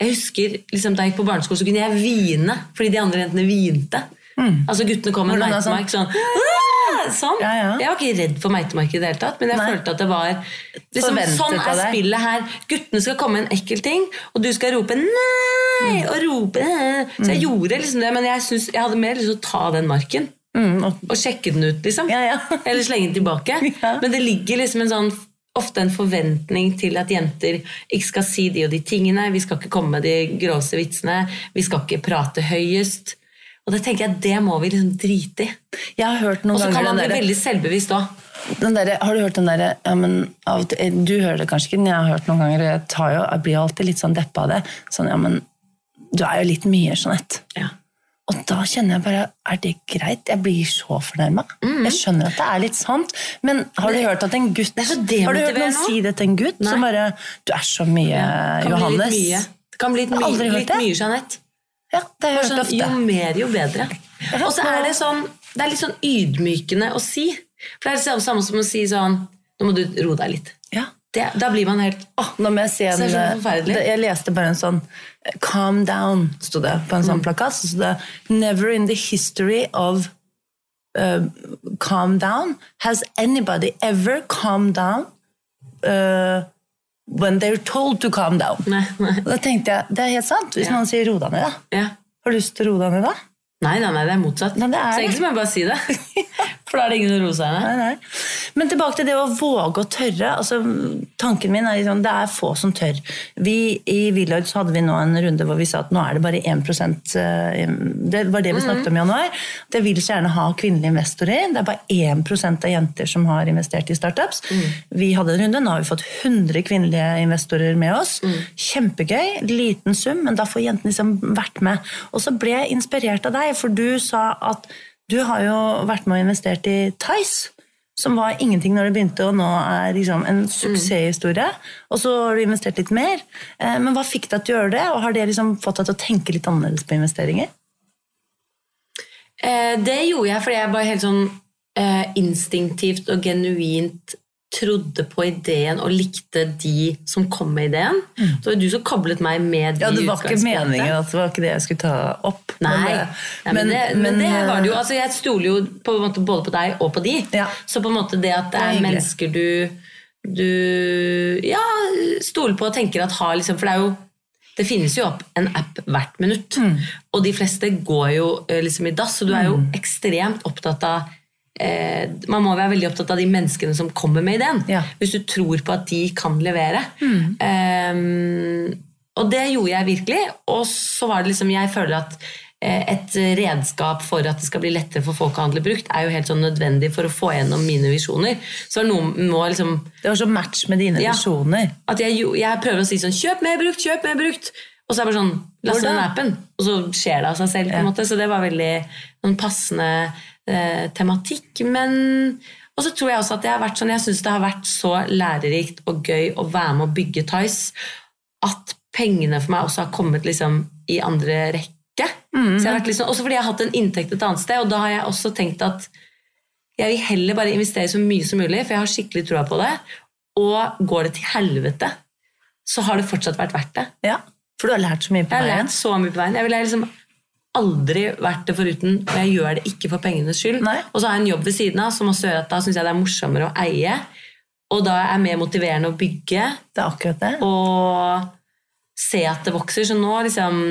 Jeg husker liksom, Da jeg gikk på barneskolen, så kunne jeg hvine fordi de andre jentene hvinte. Altså Guttene kom med en Hvordan sånn? sånn Sånn. Ja, ja. Jeg var ikke redd for meitemark i det hele tatt, men jeg Nei. følte at det var liksom, Sånn er spillet her. Guttene skal komme med en ekkel ting, og du skal rope 'nei' og rope «nei». Så jeg gjorde liksom det, men jeg, synes, jeg hadde mer lyst til å ta den marken. Mm, og, Og sjekke den ut, liksom. Ja, ja. <laughs> Eller slenge den tilbake. <laughs> Ja. Men det ligger liksom en sånn ofte en forventning til at jenter ikke skal si de og de tingene. Vi skal ikke komme med de gråse vitsene. Vi skal ikke prate høyest. Og det tenker jeg, det må vi liksom drite i. Jeg har hørt noen Og så kan man bli der... veldig selvbevisst òg. Har du hørt den derre ja, Du hører det kanskje ikke, men jeg har hørt noen ganger, og jeg, jo, jeg blir alltid litt sånn deppa av det. Sånn, ja, men du er jo litt mye, Jeanette. Ja. Og da kjenner jeg bare Er det greit? Jeg blir så fornærma. Jeg skjønner at det er litt sant, men har du hørt at en gutt Mm. Har du hørt noen si det til en gutt Nei. som bare Du er så mye, Kan Johannes. mye. Det kan bli litt, hørt litt mye, Jeanette. Ja, det har jeg hørt Sånn, ofte. jo mer, jo bedre. Og så er det sånn Det er litt sånn ydmykende å si. For det er det samme som å si sånn Nå må du roe deg litt. Ja. Det, da blir man helt Åh, nå må jeg si en, det forferdelig. det- Jeg leste bare en sånn eh, Calm down, sto det på en Mm. sånn plakat. Så sto det Never in the history of uh, calm down. Has anybody ever calmed down uh, when they're told to calm down? Nei, nei. Da tenkte jeg, Det er helt sant. Hvis Ja. noen sier 'ro deg ned', da. Ja. Har du lyst til å roe deg ned da? Nei, nei, nei, det er motsatt. Nei, det er så egentlig må jeg bare si det. <laughs> For da er det ingen å roe seg med. Men tilbake til det å våge å tørre. Altså, tanken min er liksom, det er få som tør. Vi I Villard så hadde vi nå en runde hvor vi sa at nå er det bare 1 eh, Det var det vi snakket om i januar. Det vil så gjerne ha kvinnelige investorer. Det er bare 1% av jenter som har investert i startups. Vi hadde en runde, nå har vi fått 100 kvinnelige investorer med oss. Kjempegøy. Liten sum, men da får jentene liksom vært med. Og så ble jeg inspirert av deg, for du sa at du har jo vært med og investert i Tice, som var ingenting når det begynte, og nå er liksom en suksesshistorie. Og så har du investert litt mer. Eh, Men hva fikk deg til å gjøre det, og har det liksom fått deg til å tenke litt annerledes på investeringer? Eh, det gjorde jeg fordi jeg bare helt sånn eh, instinktivt og genuint trodde på ideen og likte de som kom med ideen. Så det var du som koblet meg med de Ja, Det var ikke meningen at det var ikke det jeg skulle ta opp. Nei, men, ja, det- men, det, men, det eh, var det jo. Altså, jeg stoler jo på en måte både på deg og på de. Ja. Så på en måte det at det Det er er, mennesker du, du ja, stoler på og tenker at har liksom For det er jo det finnes jo opp en app hvert minutt, Mm. og de fleste går jo eh, liksom i dass, så du er jo ekstremt opptatt av eh, Man må være veldig opptatt av de menneskene som kommer med ideen. Ja. Hvis du tror på at de kan levere. Mm. Eh, og det gjorde jeg virkelig. Og så var det liksom Jeg føler at eh, et redskap for at det skal bli lettere for folk å handle brukt, er jo helt sånn nødvendig for å få gjennom mine visjoner. Så noe må liksom Det var så match med dine Ja. visjoner. At jeg, jeg prøver å si sånn Kjøp mer brukt, kjøp mer brukt! Og så er det bare sånn Last ned appen, og så skjer det av seg selv. på en Ja. måte, Så det var veldig sånn passende eh, tematikk. Men Og så tror jeg også at det har vært sånn Jeg syns det har vært så lærerikt og gøy å være med å bygge Tice at pengene for meg også har kommet liksom i andre rekke. Så jeg har vært liksom, også fordi jeg har hatt en inntekt et annet sted, og da har jeg også tenkt at jeg vil heller bare investere så mye som mulig, for jeg har skikkelig troa på det. Og går det til helvete, så har det fortsatt vært verdt det. Ja, For du har lært så mye på veien? Jeg har lært så mye på veien. Jeg ville liksom aldri vært det foruten, og jeg gjør det ikke for pengenes skyld. Nei. Og så har jeg en jobb ved siden av som også gjør at da syns jeg det er morsommere å eie. Og da er jeg mer motiverende å bygge Det er akkurat det. og se at det vokser. Så nå liksom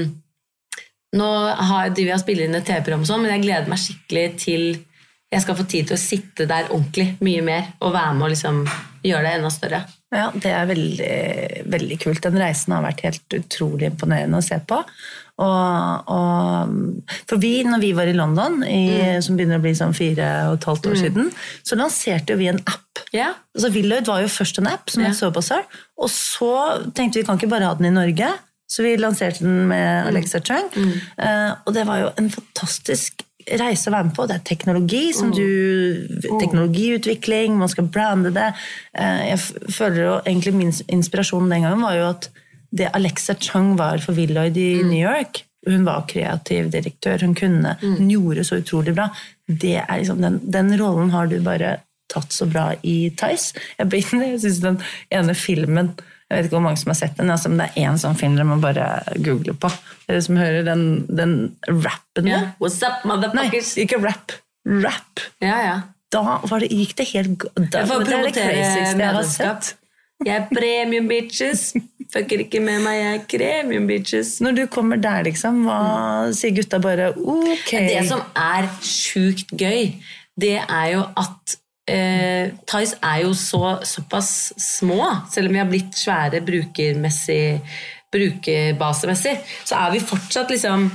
Nå har driver jeg og spiller inn et TV-program, sånn, men jeg gleder meg skikkelig til jeg skal få tid til å sitte der ordentlig mye mer og være med og liksom gjøre det enda større. Ja, Det er veldig, veldig kult. Den reisen har vært helt utrolig imponerende å se på. Og, og, for vi, når vi var i London, i, som begynner å bli sånn fire og et halvt år siden, så lanserte vi en app. Yeah. Altså Willoyd var jo først en app som yeah. så på Sir. og så tenkte vi kan ikke bare ha den i Norge, så vi lanserte den med Alexa Chung. Uh, og det var jo en fantastisk reise å være med på. Det er teknologi som du Teknologiutvikling, man skal brande det. Uh, jeg føler jo egentlig min inspirasjon den gangen var jo at det Alexa Chung var for Willoyd i New York Hun var kreativ direktør, hun kunne, hun gjorde så utrolig bra. Det er liksom, den, den rollen har du bare tatt så bra i Tice. Jeg, <laughs> jeg synes den ene filmen Jeg vet ikke hvor mange som har sett den, altså, men det er én sånn film dere må bare google på. Dere som hører den, den rappen der. What's up, Nei, ikke rap. Rap. Ja, ja. Da var det, gikk det helt da, Jeg får er promotere medlemskap. Jeg er premium bitches. <laughs> Fucker ikke med meg, jeg er kremium, bitches. Når du kommer der, liksom, hva sier gutta bare ok? Det som er sjukt gøy, det er jo at eh, Thais er jo så, såpass små, selv om vi har blitt svære brukermessig, brukerbasemessig, så er vi fortsatt liksom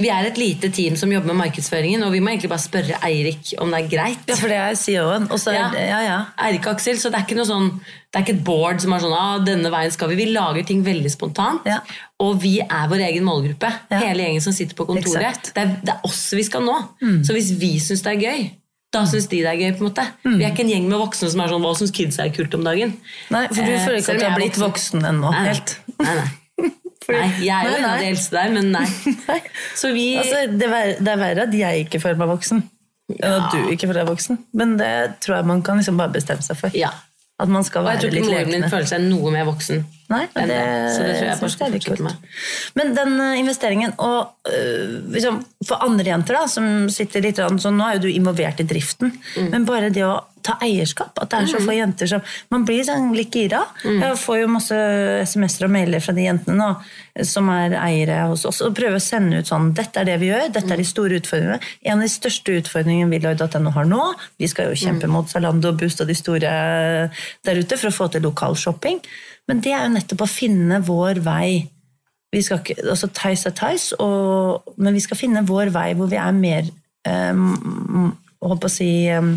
vi er et lite team som jobber med markedsføringen, og vi må egentlig bare spørre Eirik om det er greit. Ja, for det er CEO-en. Og Ja. ja, ja. Eirik Aksel, så det er ikke noe sånn Det er ikke et board som er sånn ah, denne veien skal vi. Vi lager ting veldig spontant. Ja. Og vi er vår egen målgruppe. Ja. Hele gjengen som sitter på kontoret. Det er, det er oss vi skal nå. Mm. Så hvis vi syns det er gøy, da syns de det er gøy. på en måte. Vi er ikke en gjeng med voksne som er sånn hva syns kids er kult om dagen. Nei, for du Eh, føler ikke at du har blitt voksen ennå. Nei, nei. Nei, nei. nei, jeg er jo en av de eldste der, men nei. <laughs> Nei. Så vi Altså, det, er, verre, det er verre at jeg ikke føler meg voksen, og at du ikke føler deg voksen. Men det tror jeg man kan liksom bare bestemme seg for. Ja. At man skal være litt lekende. Og jeg tror ikke moren min føler seg noe mer voksen Nei, enn det. Så det tror jeg bare skal fortsette med. Men den eh, investeringen, og øh, liksom, for andre jenter da, som sitter litt sånn, nå er jo du involvert i driften, Mm. men bare det å ta eierskap, at det er så få jenter som Man blir sånn litt gira. Mm. Jeg får jo masse SMS-er og mailer fra de jentene nå, som er eiere hos oss, og prøver å sende ut sånn Dette er det vi gjør, dette er de store utfordringene. En av de største utfordringene Willoid.no har nå, vi skal jo kjempe mot Zalando, Boost og de store der ute for å få til lokal shopping, men det er jo nettopp å finne vår vei vi skal ikke, altså Theis er Theis, og, men vi skal finne vår vei hvor vi er mer um, holdt på å si um,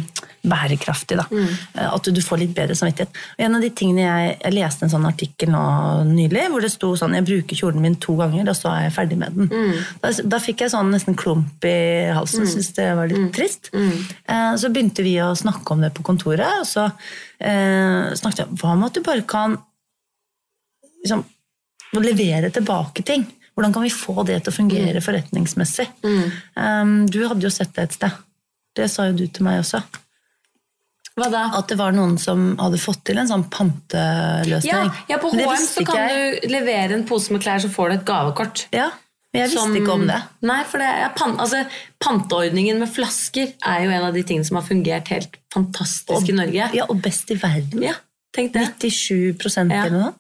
bærekraftig. Da. Mm. At du får litt bedre samvittighet. Og en av de tingene Jeg, jeg leste en sånn artikkel nå nylig hvor det sto sånn Jeg bruker kjolen min to ganger, og så er jeg ferdig med den. Da, da fikk jeg sånn nesten klump i halsen. Syntes det var litt trist. Eh, Så begynte vi å snakke om det på kontoret, og så eh, snakket jeg Hva med at du bare kan liksom, å levere tilbake ting. Hvordan kan vi få det til å fungere forretningsmessig? Um, du hadde jo sett det et sted. Det sa jo du til meg også. Hva da? At det var noen som hadde fått til en sånn Ja, panteløsning. ja, på HM så kan jeg. du levere en pose med klær, så får du et gavekort. Ja, men jeg visste som- ikke om det. Nei, for det er pan altså, Panteordningen med flasker er jo en av de tingene som har fungert helt fantastisk i Norge. Ja, Og best i verden. Ja, tenk det. 97 Ja. eller noe.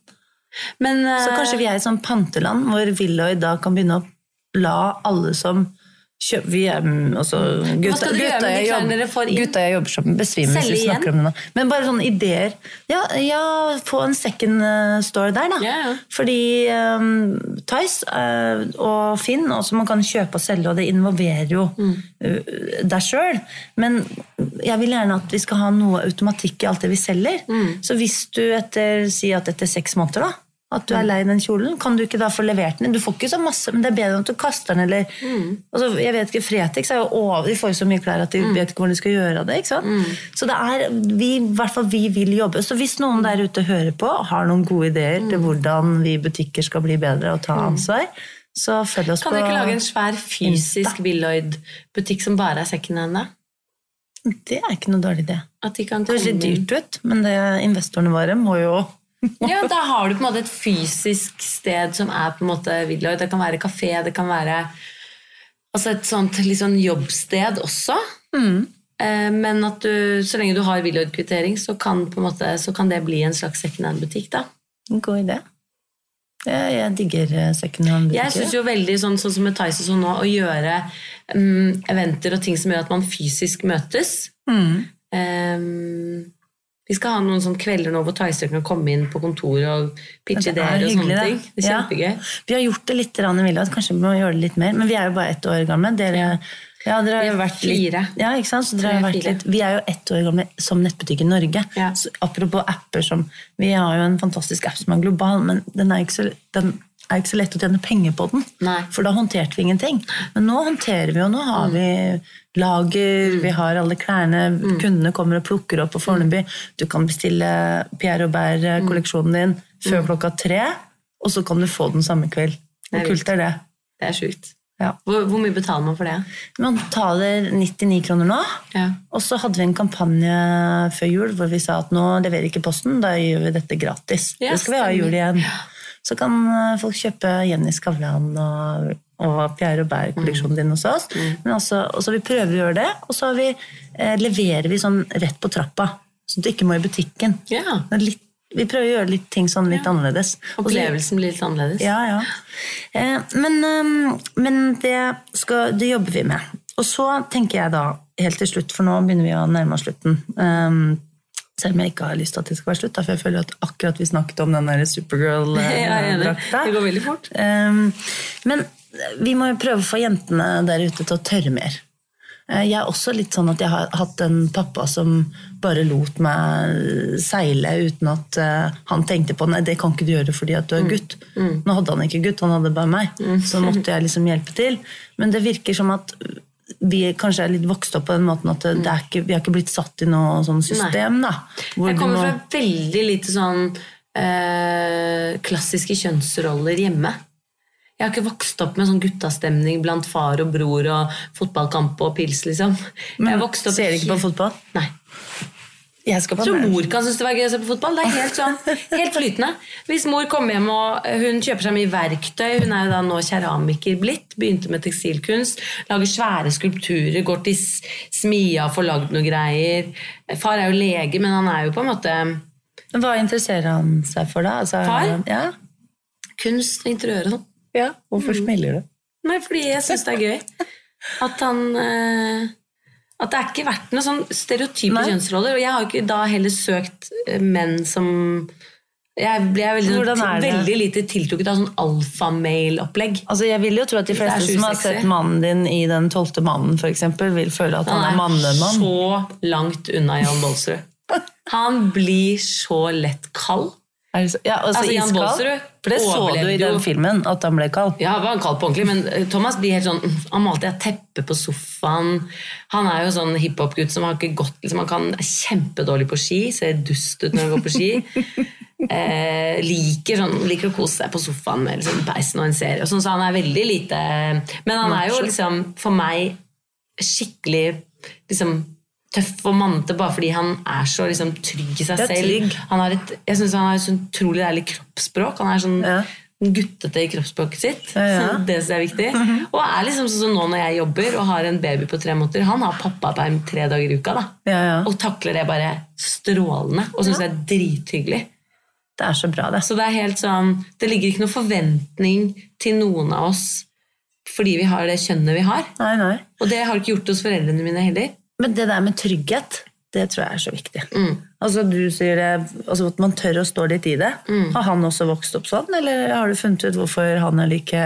Men, Så kanskje vi er et sånt panteland hvor Willoy da kan begynne å la alle som kjøper vi er, mm, altså, gutta, gutta, jeg jobber, gutta jeg jobber med, besvimer hvis vi snakker om det nå. Men bare sånne ideer. Ja, ja få en second eh, store der, da. Ja. Fordi um, Tice uh, og Finn, også man kan kjøpe og selge, og det involverer jo Mm. uh, deg sjøl. Men jeg vil gjerne at vi skal ha noe automatikk i alt det vi selger. Mm. Så hvis du etter, si at etter seks måneder, da, at Mm. du er lei den kjolen, kan du ikke da få levert den? Du får ikke så masse, men det er bedre enn at du kaster den, eller Mm. altså, Jeg vet ikke, Fretex er jo over, de får jo så mye klær at de vet ikke hvor de skal gjøre av det. ikke sant? Mm. Så det er, vi, i hvert fall vi vil jobbe. Så hvis noen der ute hører på, har noen gode ideer Mm. til hvordan vi butikker skal bli bedre og ta ansvar, så følg oss kan på dere ikke lage en svær fysisk Willoid-butikk som bare er second hand? da? Det er ikke noe dårlig idé. Kan Det høres litt dyrt ut, men det, investorene våre må jo <laughs> Ja, Da har du på en måte et fysisk sted som er på en måte Willoid. Det kan være kafé, det kan være altså et sånt sånn jobbsted også. Mm. Men at du, så lenge du har Willoyd-kvittering, så, så kan det bli en slags second hand-butikk. da. En god idé. Jeg, jeg digger eh, second hand-butikker. Jeg syns jo veldig sånn, sånn som med og sånn nå, å gjøre um, eventer og ting som gjør at man fysisk møtes. Mm. Ehm, vi skal ha noen sånne kvelder nå hvor Ticer kan komme inn på kontoret og pitche er ideer og sånne ting. Det er Ja. kjempegøy. Vi har gjort det litt i Villa, kanskje vi må gjøre det litt mer, men vi er jo bare ett år gamle. Dere, ja, dere Vi har vært fire. Ja, ikke sant? Så dere har vært litt, vi er jo ett år gamle som nettbutikk i Norge. Ja. Så, apropos apper som Vi har jo en fantastisk app som er global, men den er ikke så, den er ikke så lett å tjene penger på den. Nei. For da håndterte vi ingenting. Men nå håndterer vi jo, nå har vi lager, vi har alle klærne, kundene kommer og plukker opp på Fornebu. Du kan bestille Pierre Robert-kolleksjonen din før klokka tre, og så kan du få den samme kveld. Hvor kult er det? Det er sjukt. Ja. Hvor, hvor mye betaler man for det? Man betaler 99 kroner nå, Ja. og så hadde vi en kampanje før jul hvor vi sa at nå leverer ikke Posten, da gjør vi dette gratis. Ja, det skal vi ha i jul igjen. Så kan eh, folk kjøpe Jenny Skavlan og, og Pierre Robert-kolleksjonen din hos oss. Men også, også, vi prøver å gjøre det, og så har vi, eh, leverer vi sånn rett på trappa. Så du ikke må i butikken. Ja. Litt, vi prøver å gjøre litt ting sånn litt annerledes. Opplevelsen blir litt annerledes. ja, ja. Eh, men eh, men det, skal, det jobber vi med. Og så tenker jeg da, helt til slutt, for nå begynner vi å nærme oss slutten eh, Selv om jeg ikke har lyst til at det skal være slutt, for jeg føler at akkurat vi snakket om den <laughs> er. Supergirl-drakta. Det går veldig fort. Um, men vi må jo prøve å få jentene der ute til å tørre mer. Eh, Jeg er også litt sånn at jeg har hatt en pappa som bare lot meg seile uten at eh, han tenkte på nei, det kan ikke du gjøre fordi at du er gutt. Nå hadde han ikke gutt, han hadde bare meg. Så måtte jeg liksom hjelpe til. Men det virker som at vi kanskje er litt vokst opp på den måten at det er ikke, vi har ikke blitt satt i noe sånn system. da. hvor Jeg kommer må- fra veldig lite sånn eh, klassiske kjønnsroller hjemme. Jeg har ikke vokst opp med sånn guttastemning blant far og bror og fotballkamp og pils, liksom. Men jeg ser du ikke på fotball? Nei. Jeg tror mor kan synes det var gøy å se på fotball. Det er helt sånn, helt flytende. Hvis mor kommer hjem og eh, hun kjøper seg mye verktøy, hun er jo da nå keramiker blitt, begynte med tekstilkunst, lager svære skulpturer, går til smia og får lagd noe greier. Far er jo lege, men han er jo på en måte Hva interesserer han seg for, da? Altså, Far? Ja. kunst og interiør og sånn. ja. Hvorfor smiler du? Nei, fordi jeg syns det er gøy. At han eh, At det er ikke vært noen sånn stereotype Nei. kjønnsroller. Og jeg har jo ikke da heller søkt eh, menn som Jeg ble veldig, det? veldig lite tiltrukket av sånn alfamail-opplegg. Altså, jeg vil jo tro at de fleste som har sett mannen din i Den tolvte mannen, for eksempel, vil føle at han, er mannemann. så langt unna Jan Baalsrud. <laughs> Han blir så lett kald. Så? Ja, altså, Altså, Jan. Bolsrud For det så du i den filmen, at han ble kald. Ja, han var kald på ordentlig, men eh, Thomas blir helt sånn Han alltid ha teppe på sofaen. Han er jo sånn hiphop-gutt som har ikke gått liksom, Han kan er kjempedårlig på ski, ser dust ut når han går på ski. <laughs> Eh, liker, sånn, liker å kose seg på sofaen med liksom, peisen og en serie. Og sånn, så han er veldig lite Men han er jo liksom for meg skikkelig liksom, tøff og mannete bare fordi han er så liksom, trygg i seg selv. trygg. Han har et, jeg synes han har et sånn utrolig deilig kroppsspråk. Han er sånn Ja. guttete i kroppsspråket sitt. Ja, ja. Det synes jeg er viktig. Og er liksom sånn som nå når jeg jobber og har en baby på tre måneder. Han har pappaperm tre dager i uka. da. Ja, ja. Og takler det bare strålende og syns det er drithyggelig. Det er så bra, det. Så det er helt sånn, det ligger ikke noen forventning til noen av oss fordi vi har det kjønnet vi har. Nei, nei. Og det har ikke gjort hos foreldrene mine heller. Men det der med trygghet, det tror jeg er så viktig. Mm. Altså du sier det, altså At man tør å stå litt i det. Mm. Har han også vokst opp sånn, eller har du funnet ut hvorfor han er like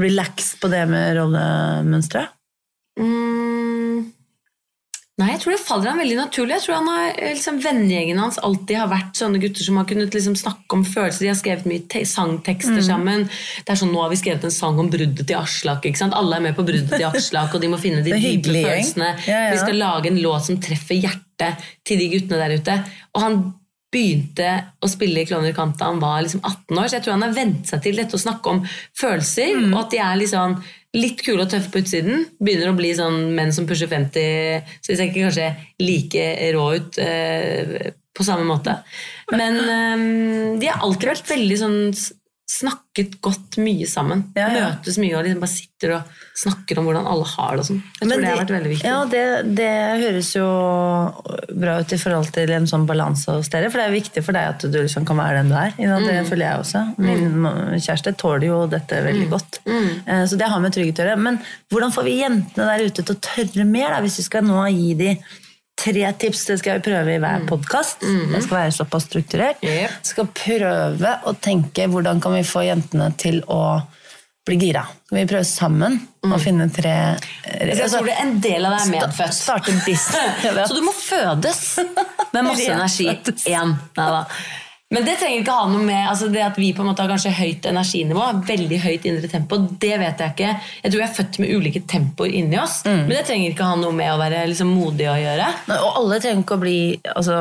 relaxed på det med rollemønstre? Mm. Nei, jeg tror det faller han veldig naturlig. Jeg tror han har, liksom, Vennegjengen hans alltid har vært sånne gutter som har kunnet liksom, snakke om følelser. De har skrevet mye te sangtekster Mm. sammen. Det er sånn, Nå har vi skrevet en sang om bruddet til Aslak. ikke sant? Alle er med på bruddet til Aslak, og de må finne de <laughs> dype følelsene. Ja, ja. Vi skal lage en låt som treffer hjertet til de guttene der ute. Og han begynte å spille i Klovner i kamp da han var liksom 18 år, så jeg tror han har vent seg til dette å snakke om følelser, Mm. og at de er liksom litt kule og tøffe på utsiden. Begynner å bli sånn menn som pusher 50, så de ser ikke kanskje like rå ut eh, på samme måte. Men eh, de har alltid vært veldig sånn snakket godt mye sammen. Ja, ja. Møtes mye og liksom bare sitter og snakker om hvordan alle har det og sånn. Jeg tror det har vært veldig viktig. Ja, det, det høres jo bra ut i forhold til en sånn balanse hos dere. For det er viktig for deg at du liksom kan være den du er. Det? Mm. Føler jeg også. Min kjæreste tåler jo dette Mm. veldig godt. Eh, Så det har med trygghet å gjøre. Men hvordan får vi jentene der ute til å tørre mer, da, hvis vi skal nå gi de tre tips? Det skal vi prøve i hver podkast. Det skal være såpass strukturert. Mm. Yep. Skal prøve å tenke hvordan kan vi få jentene til å bli gira. Skal vi prøve sammen å finne tre jeg tror det en del av deg er medfødt. Starte business. <laughs> Så du må fødes med masse <laughs> energi. Én. Neida. Men det trenger ikke ha noe med altså det at vi på en måte har kanskje høyt energinivå, veldig høyt indre tempo. Det vet jeg ikke. Jeg tror vi er født med ulike tempoer inni oss. Men det trenger ikke ha noe med å være liksom modig å gjøre. Men, Og alle trenger ikke å bli altså,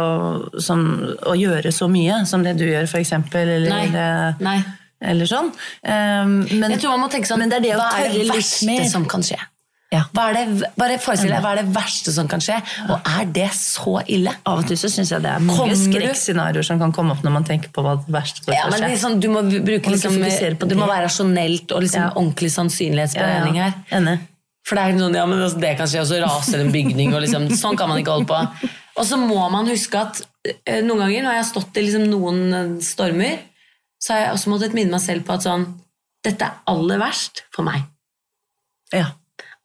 sånn, å gjøre så mye som det du gjør, eksempel. Eller, Nei. eller Nei. eller sånn. Um, men, Jeg tror man må tenke sånn men det er det å tørre litt mer. som kan skje? Ja. Hva er det, bare forestill deg, hva er det verste som kan skje? Og er det så ille? Av og til så syns jeg det er mange skrekkscenarioer som kan komme opp når man tenker på hva det verste som Ja, kan men skje. liksom, du må bruke liksom, Du må være rasjonelt og liksom Ja. ordentlig sannsynlighetsberegning her. Enig. For det er noen, ja, men altså, det kan skje, og så raser en bygning, og liksom, sånn kan man ikke holde på. Og så må man huske at eh, noen ganger når jeg har stått i liksom noen eh, stormer, så har jeg også måttet minne meg selv på at sånn, dette er aller verst for meg. Ja.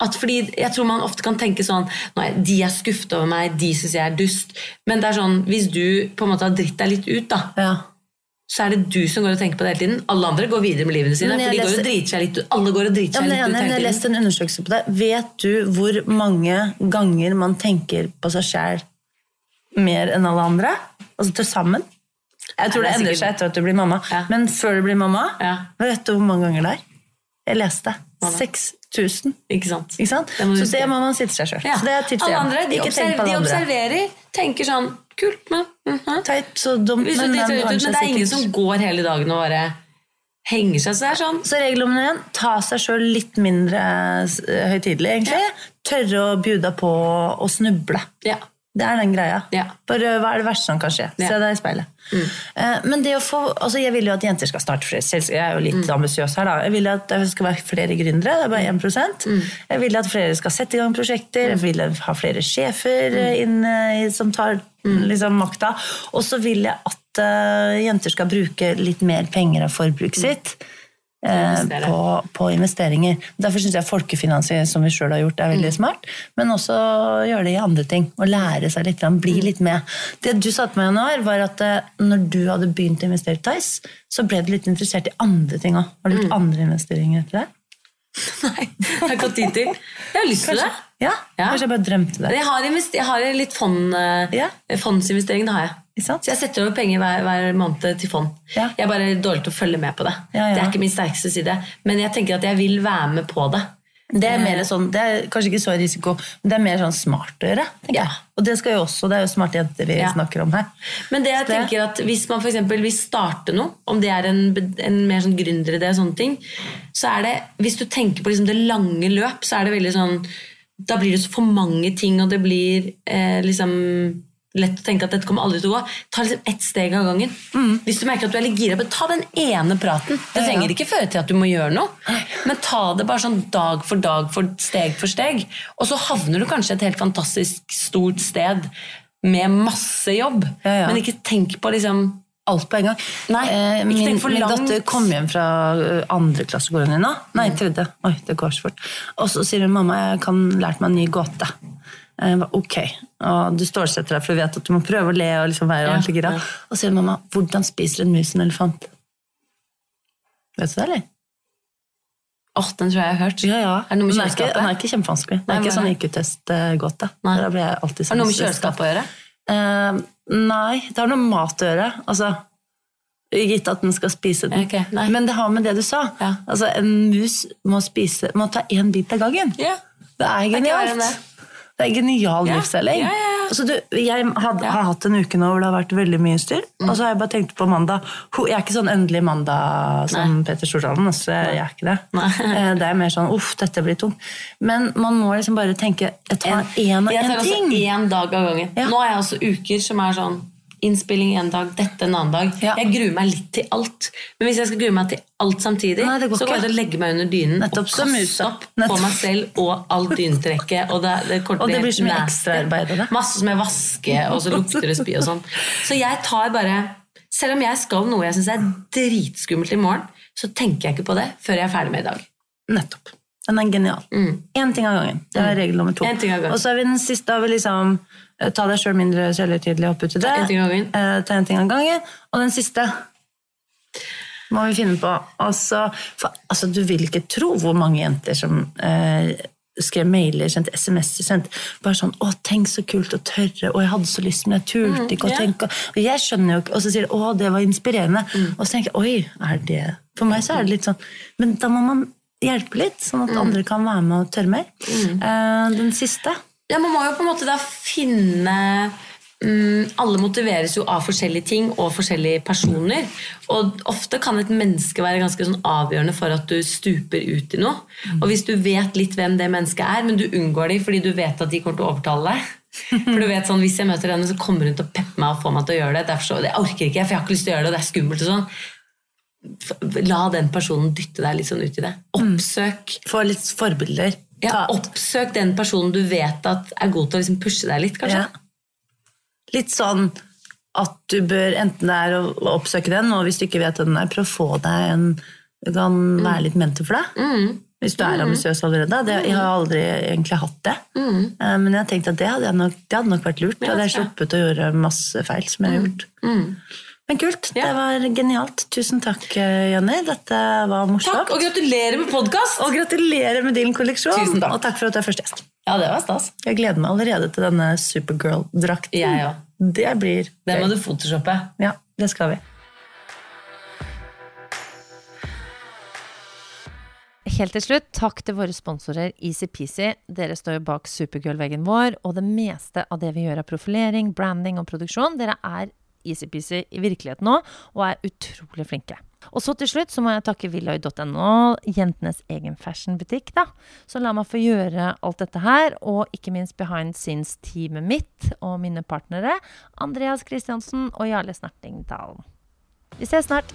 At fordi Jeg tror man ofte kan tenke sånn Nei, de er skuffet over meg, de syns jeg er dust. Men det er sånn, hvis du på en måte har dritt deg litt ut, da, ja. så er det du som går og tenker på det hele tiden. Alle andre går videre med livene sine. For de går leser- og driter seg litt ut. Alle går og driter seg litt ut hele jeg leste en undersøkelse på det. Vet du hvor mange ganger man tenker på seg sjæl mer enn alle andre? Altså til sammen? Jeg tror Nei, det er endrer sikkert- seg etter at du blir mamma. Ja. Men før du blir mamma, Ja. vet du hvor mange ganger det er? Jeg leste. Mamma. da? 6000. Ikke sant? Ikke sant? Det Så det må man sitte seg sjøl. Ja. Så det er tipset alle andre, de, observer, de observerer, tenker sånn Kult, men mhm. Teit, så dumt, men, men ut, men det er ingen som går hele dagen og bare henger seg. Så det er sånn Så regel nummer én, ta seg sjøl litt mindre eh, høytidelig, egentlig. Tørre å bjuda på å snuble. ja. Det er den greia. Ja. Bare, hva er det verste som kan skje? Ja. Se deg i speilet. Eh, men det å få, altså jeg vil jo at jenter skal starte flere selskaper. Jeg er jo litt ambisiøs her, da. Jeg vil at det skal være flere gründere. Det er bare 1 Jeg vil at flere skal sette i gang prosjekter. Jeg vil ha flere sjefer eh, inn, eh, som tar liksom, makta. Og så vil jeg at uh, jenter skal bruke litt mer penger av forbruket sitt. Eh, på, på investeringer. Derfor syns jeg folkefinansiering, som vi sjøl har gjort, er veldig smart. Men også gjøre det i andre ting. Og lære seg litt, bli litt med. Det du sa til meg i januar, var at eh, når du hadde begynt å investere i Tice, så ble du litt interessert i andre ting òg. Har du gjort andre investeringer etter det? <laughs> Nei, jeg har ikke hatt tid til. Jeg har lyst til det. Ja? Kanskje jeg bare drømte det. Jeg har, invest- jeg har litt fond, eh, fondsinvestering. Det har jeg. Så jeg setter over penger hver, hver måned til fond. Ja. Jeg er bare dårlig til å følge med på det. Ja, ja. Det er ikke min sterkeste side. Men jeg tenker at jeg vil være med på det. Det er, mer sånn, det er kanskje ikke så risiko, men det er mer sånn smart å gjøre. Og det skal jo også, det er jo smarte jenter vi snakker om her. Men det jeg Det- tenker at hvis man for vil starte noe, om det er en, en mer sånn gründeridé sånne ting, så er det, hvis du tenker på liksom det lange løp, så er det veldig sånn, da blir det så for mange ting, og det blir eh, liksom lett å tenke at dette kommer aldri til å gå. Ta liksom ett steg av gangen. Hvis du merker at du er litt gira, bare ta den ene praten. Det Mm. Trenger ikke føre til at du må gjøre noe, men ta det bare sånn dag for dag, for steg for steg. Og så havner du kanskje et helt fantastisk stort sted med masse jobb. Ja, ja. Men ikke tenk på liksom Alt på en gang. Nei, eh, ikke min, min datter kom hjem fra eh, andre klasse går hun i nå. Nei, tredje. Oi, det går så fort. Og så sier hun mamma, jeg kan lært meg en ny gåte. Ok, og Du stålsetter deg for du vet at du må prøve å le og liksom være ordentlig gira. ja. Og så sier mamma, hvordan spiser en mus en elefant? Vet du det, eller? Åh, den tror jeg jeg har hørt. Ja, ja. Er det noe med er ikke, kjøleskapet? den er ikke kjempevanskelig. Det er ikke sånn er IQ-test-gåte. Har det noe med sånn kjøleskapet å gjøre? Uh, nei, det har noe med mat å gjøre. Altså, gitt at den skal spise den. Okay. Men det har med det du sa. Ja. Altså, en mus må, spise, må ta én bit av gangen. Ja. Det er ikke genialt. det. Det er genial Ja. livsselging. Ja, ja, ja. Altså, du, jeg had, har hatt en uke nå hvor det har vært veldig mye styr. Mm. Og så har jeg bare tenkt på mandag. Jeg er ikke sånn endelig mandag som Peter Stordalen. Altså, jeg er ikke det. Nei. Eh, Det er mer sånn uff, dette blir tungt. Men man må liksom bare tenke jeg tar én og Jeg tar altså ting. én dag av gangen. Ja. Nå er jeg også uker som er sånn innspilling en dag, dette en annen dag. Ja. Jeg gruer meg litt til alt. Men hvis jeg skal grue meg til alt samtidig, Nei, går så går jeg til å legge meg under dynen Nettopp og kaste opp på meg selv og alt dynetrekket. Og det, det, Og det blir så mye ekstraarbeid av det. Masse som jeg vasker, og så lukter det spy og sånn. Så jeg tar bare Selv om jeg skal noe jeg syns er dritskummelt i morgen, så tenker jeg ikke på det før jeg er ferdig med i dag. Nettopp. Den er genial. Én ting av gangen. Det er regel nummer to. Og så er vi den siste har vi liksom Ta deg sjøl mindre kjærlighetstidlig opp uti det. en ting av gangen. Eh, ta en ting av gangen. Og den siste må vi finne på. Altså, for, altså, du vil ikke tro hvor mange jenter som eh, skrev mailer, sendte SMS-er, sendte bare sånn 'Å, tenk så kult å tørre', og 'jeg hadde så lyst, men jeg turte ikke', og, Mm, ja. tenke, og jeg skjønner jo ikke Og så sier de 'Å, det var inspirerende', Mm. og så tenker jeg 'Oi, er det For meg så er det litt sånn Men da må man hjelpe litt, sånn Mm. at andre kan være med og tørre mer. Eh, den siste Ja, Man må jo på en måte da finne um, Alle motiveres jo av forskjellige ting og forskjellige personer. Og ofte kan et menneske være ganske sånn avgjørende for at du stuper ut i noe. Og hvis du vet litt hvem det mennesket er, men du unngår dem fordi du vet at de kommer til å overtale deg <laughs> For du vet sånn, Hvis jeg møter henne, så kommer hun til å peppe meg og få meg til å gjøre det. Derfor så, det orker ikke, jeg, for jeg har ikke lyst til å gjøre det, og det er skummelt. og sånn. La den personen dytte deg litt sånn ut i det. Oppsøk Få litt forbilder. Ja, oppsøk den personen du vet at er god til å liksom pushe deg litt, kanskje. Ja. Litt sånn at du bør enten det er å oppsøke den, og hvis du ikke vet hvem den er, prøv å få deg en Du kan være litt mentor for deg. Hvis du er ambisiøs allerede. Det, jeg har aldri egentlig hatt det. Eh, Men jeg har tenkt at det hadde, nok, det hadde nok vært lurt. Da hadde jeg sluppet å gjøre masse feil som jeg har gjort. Men kult. Ja. Det var genialt. Tusen takk, eh, Jonny. Dette var morsomt. Takk, og gratulerer med podkast! Og gratulerer med din kolleksjon. Tusen takk. Og takk for at du er første gjest. Ja, det var stas. Jeg gleder meg allerede til denne Supergirl-drakten. Jeg òg. Det blir Den må du photoshoppe. Ja, det skal vi. Helt til slutt, takk til våre sponsorer EasyPeasy. Dere står jo bak Supergirl-veggen vår, og det meste av det vi gjør av profilering, branding og produksjon, dere er easy-peasy i virkeligheten òg, og er utrolig flinke. Og så til slutt så må jeg takke Villoy.no, jentenes egen fashionbutikk, da. Så la meg få gjøre alt dette her, og ikke minst behind scenes-teamet mitt og mine partnere, Andreas Kristiansen og Jarle Snertingdalen. Vi ses snart!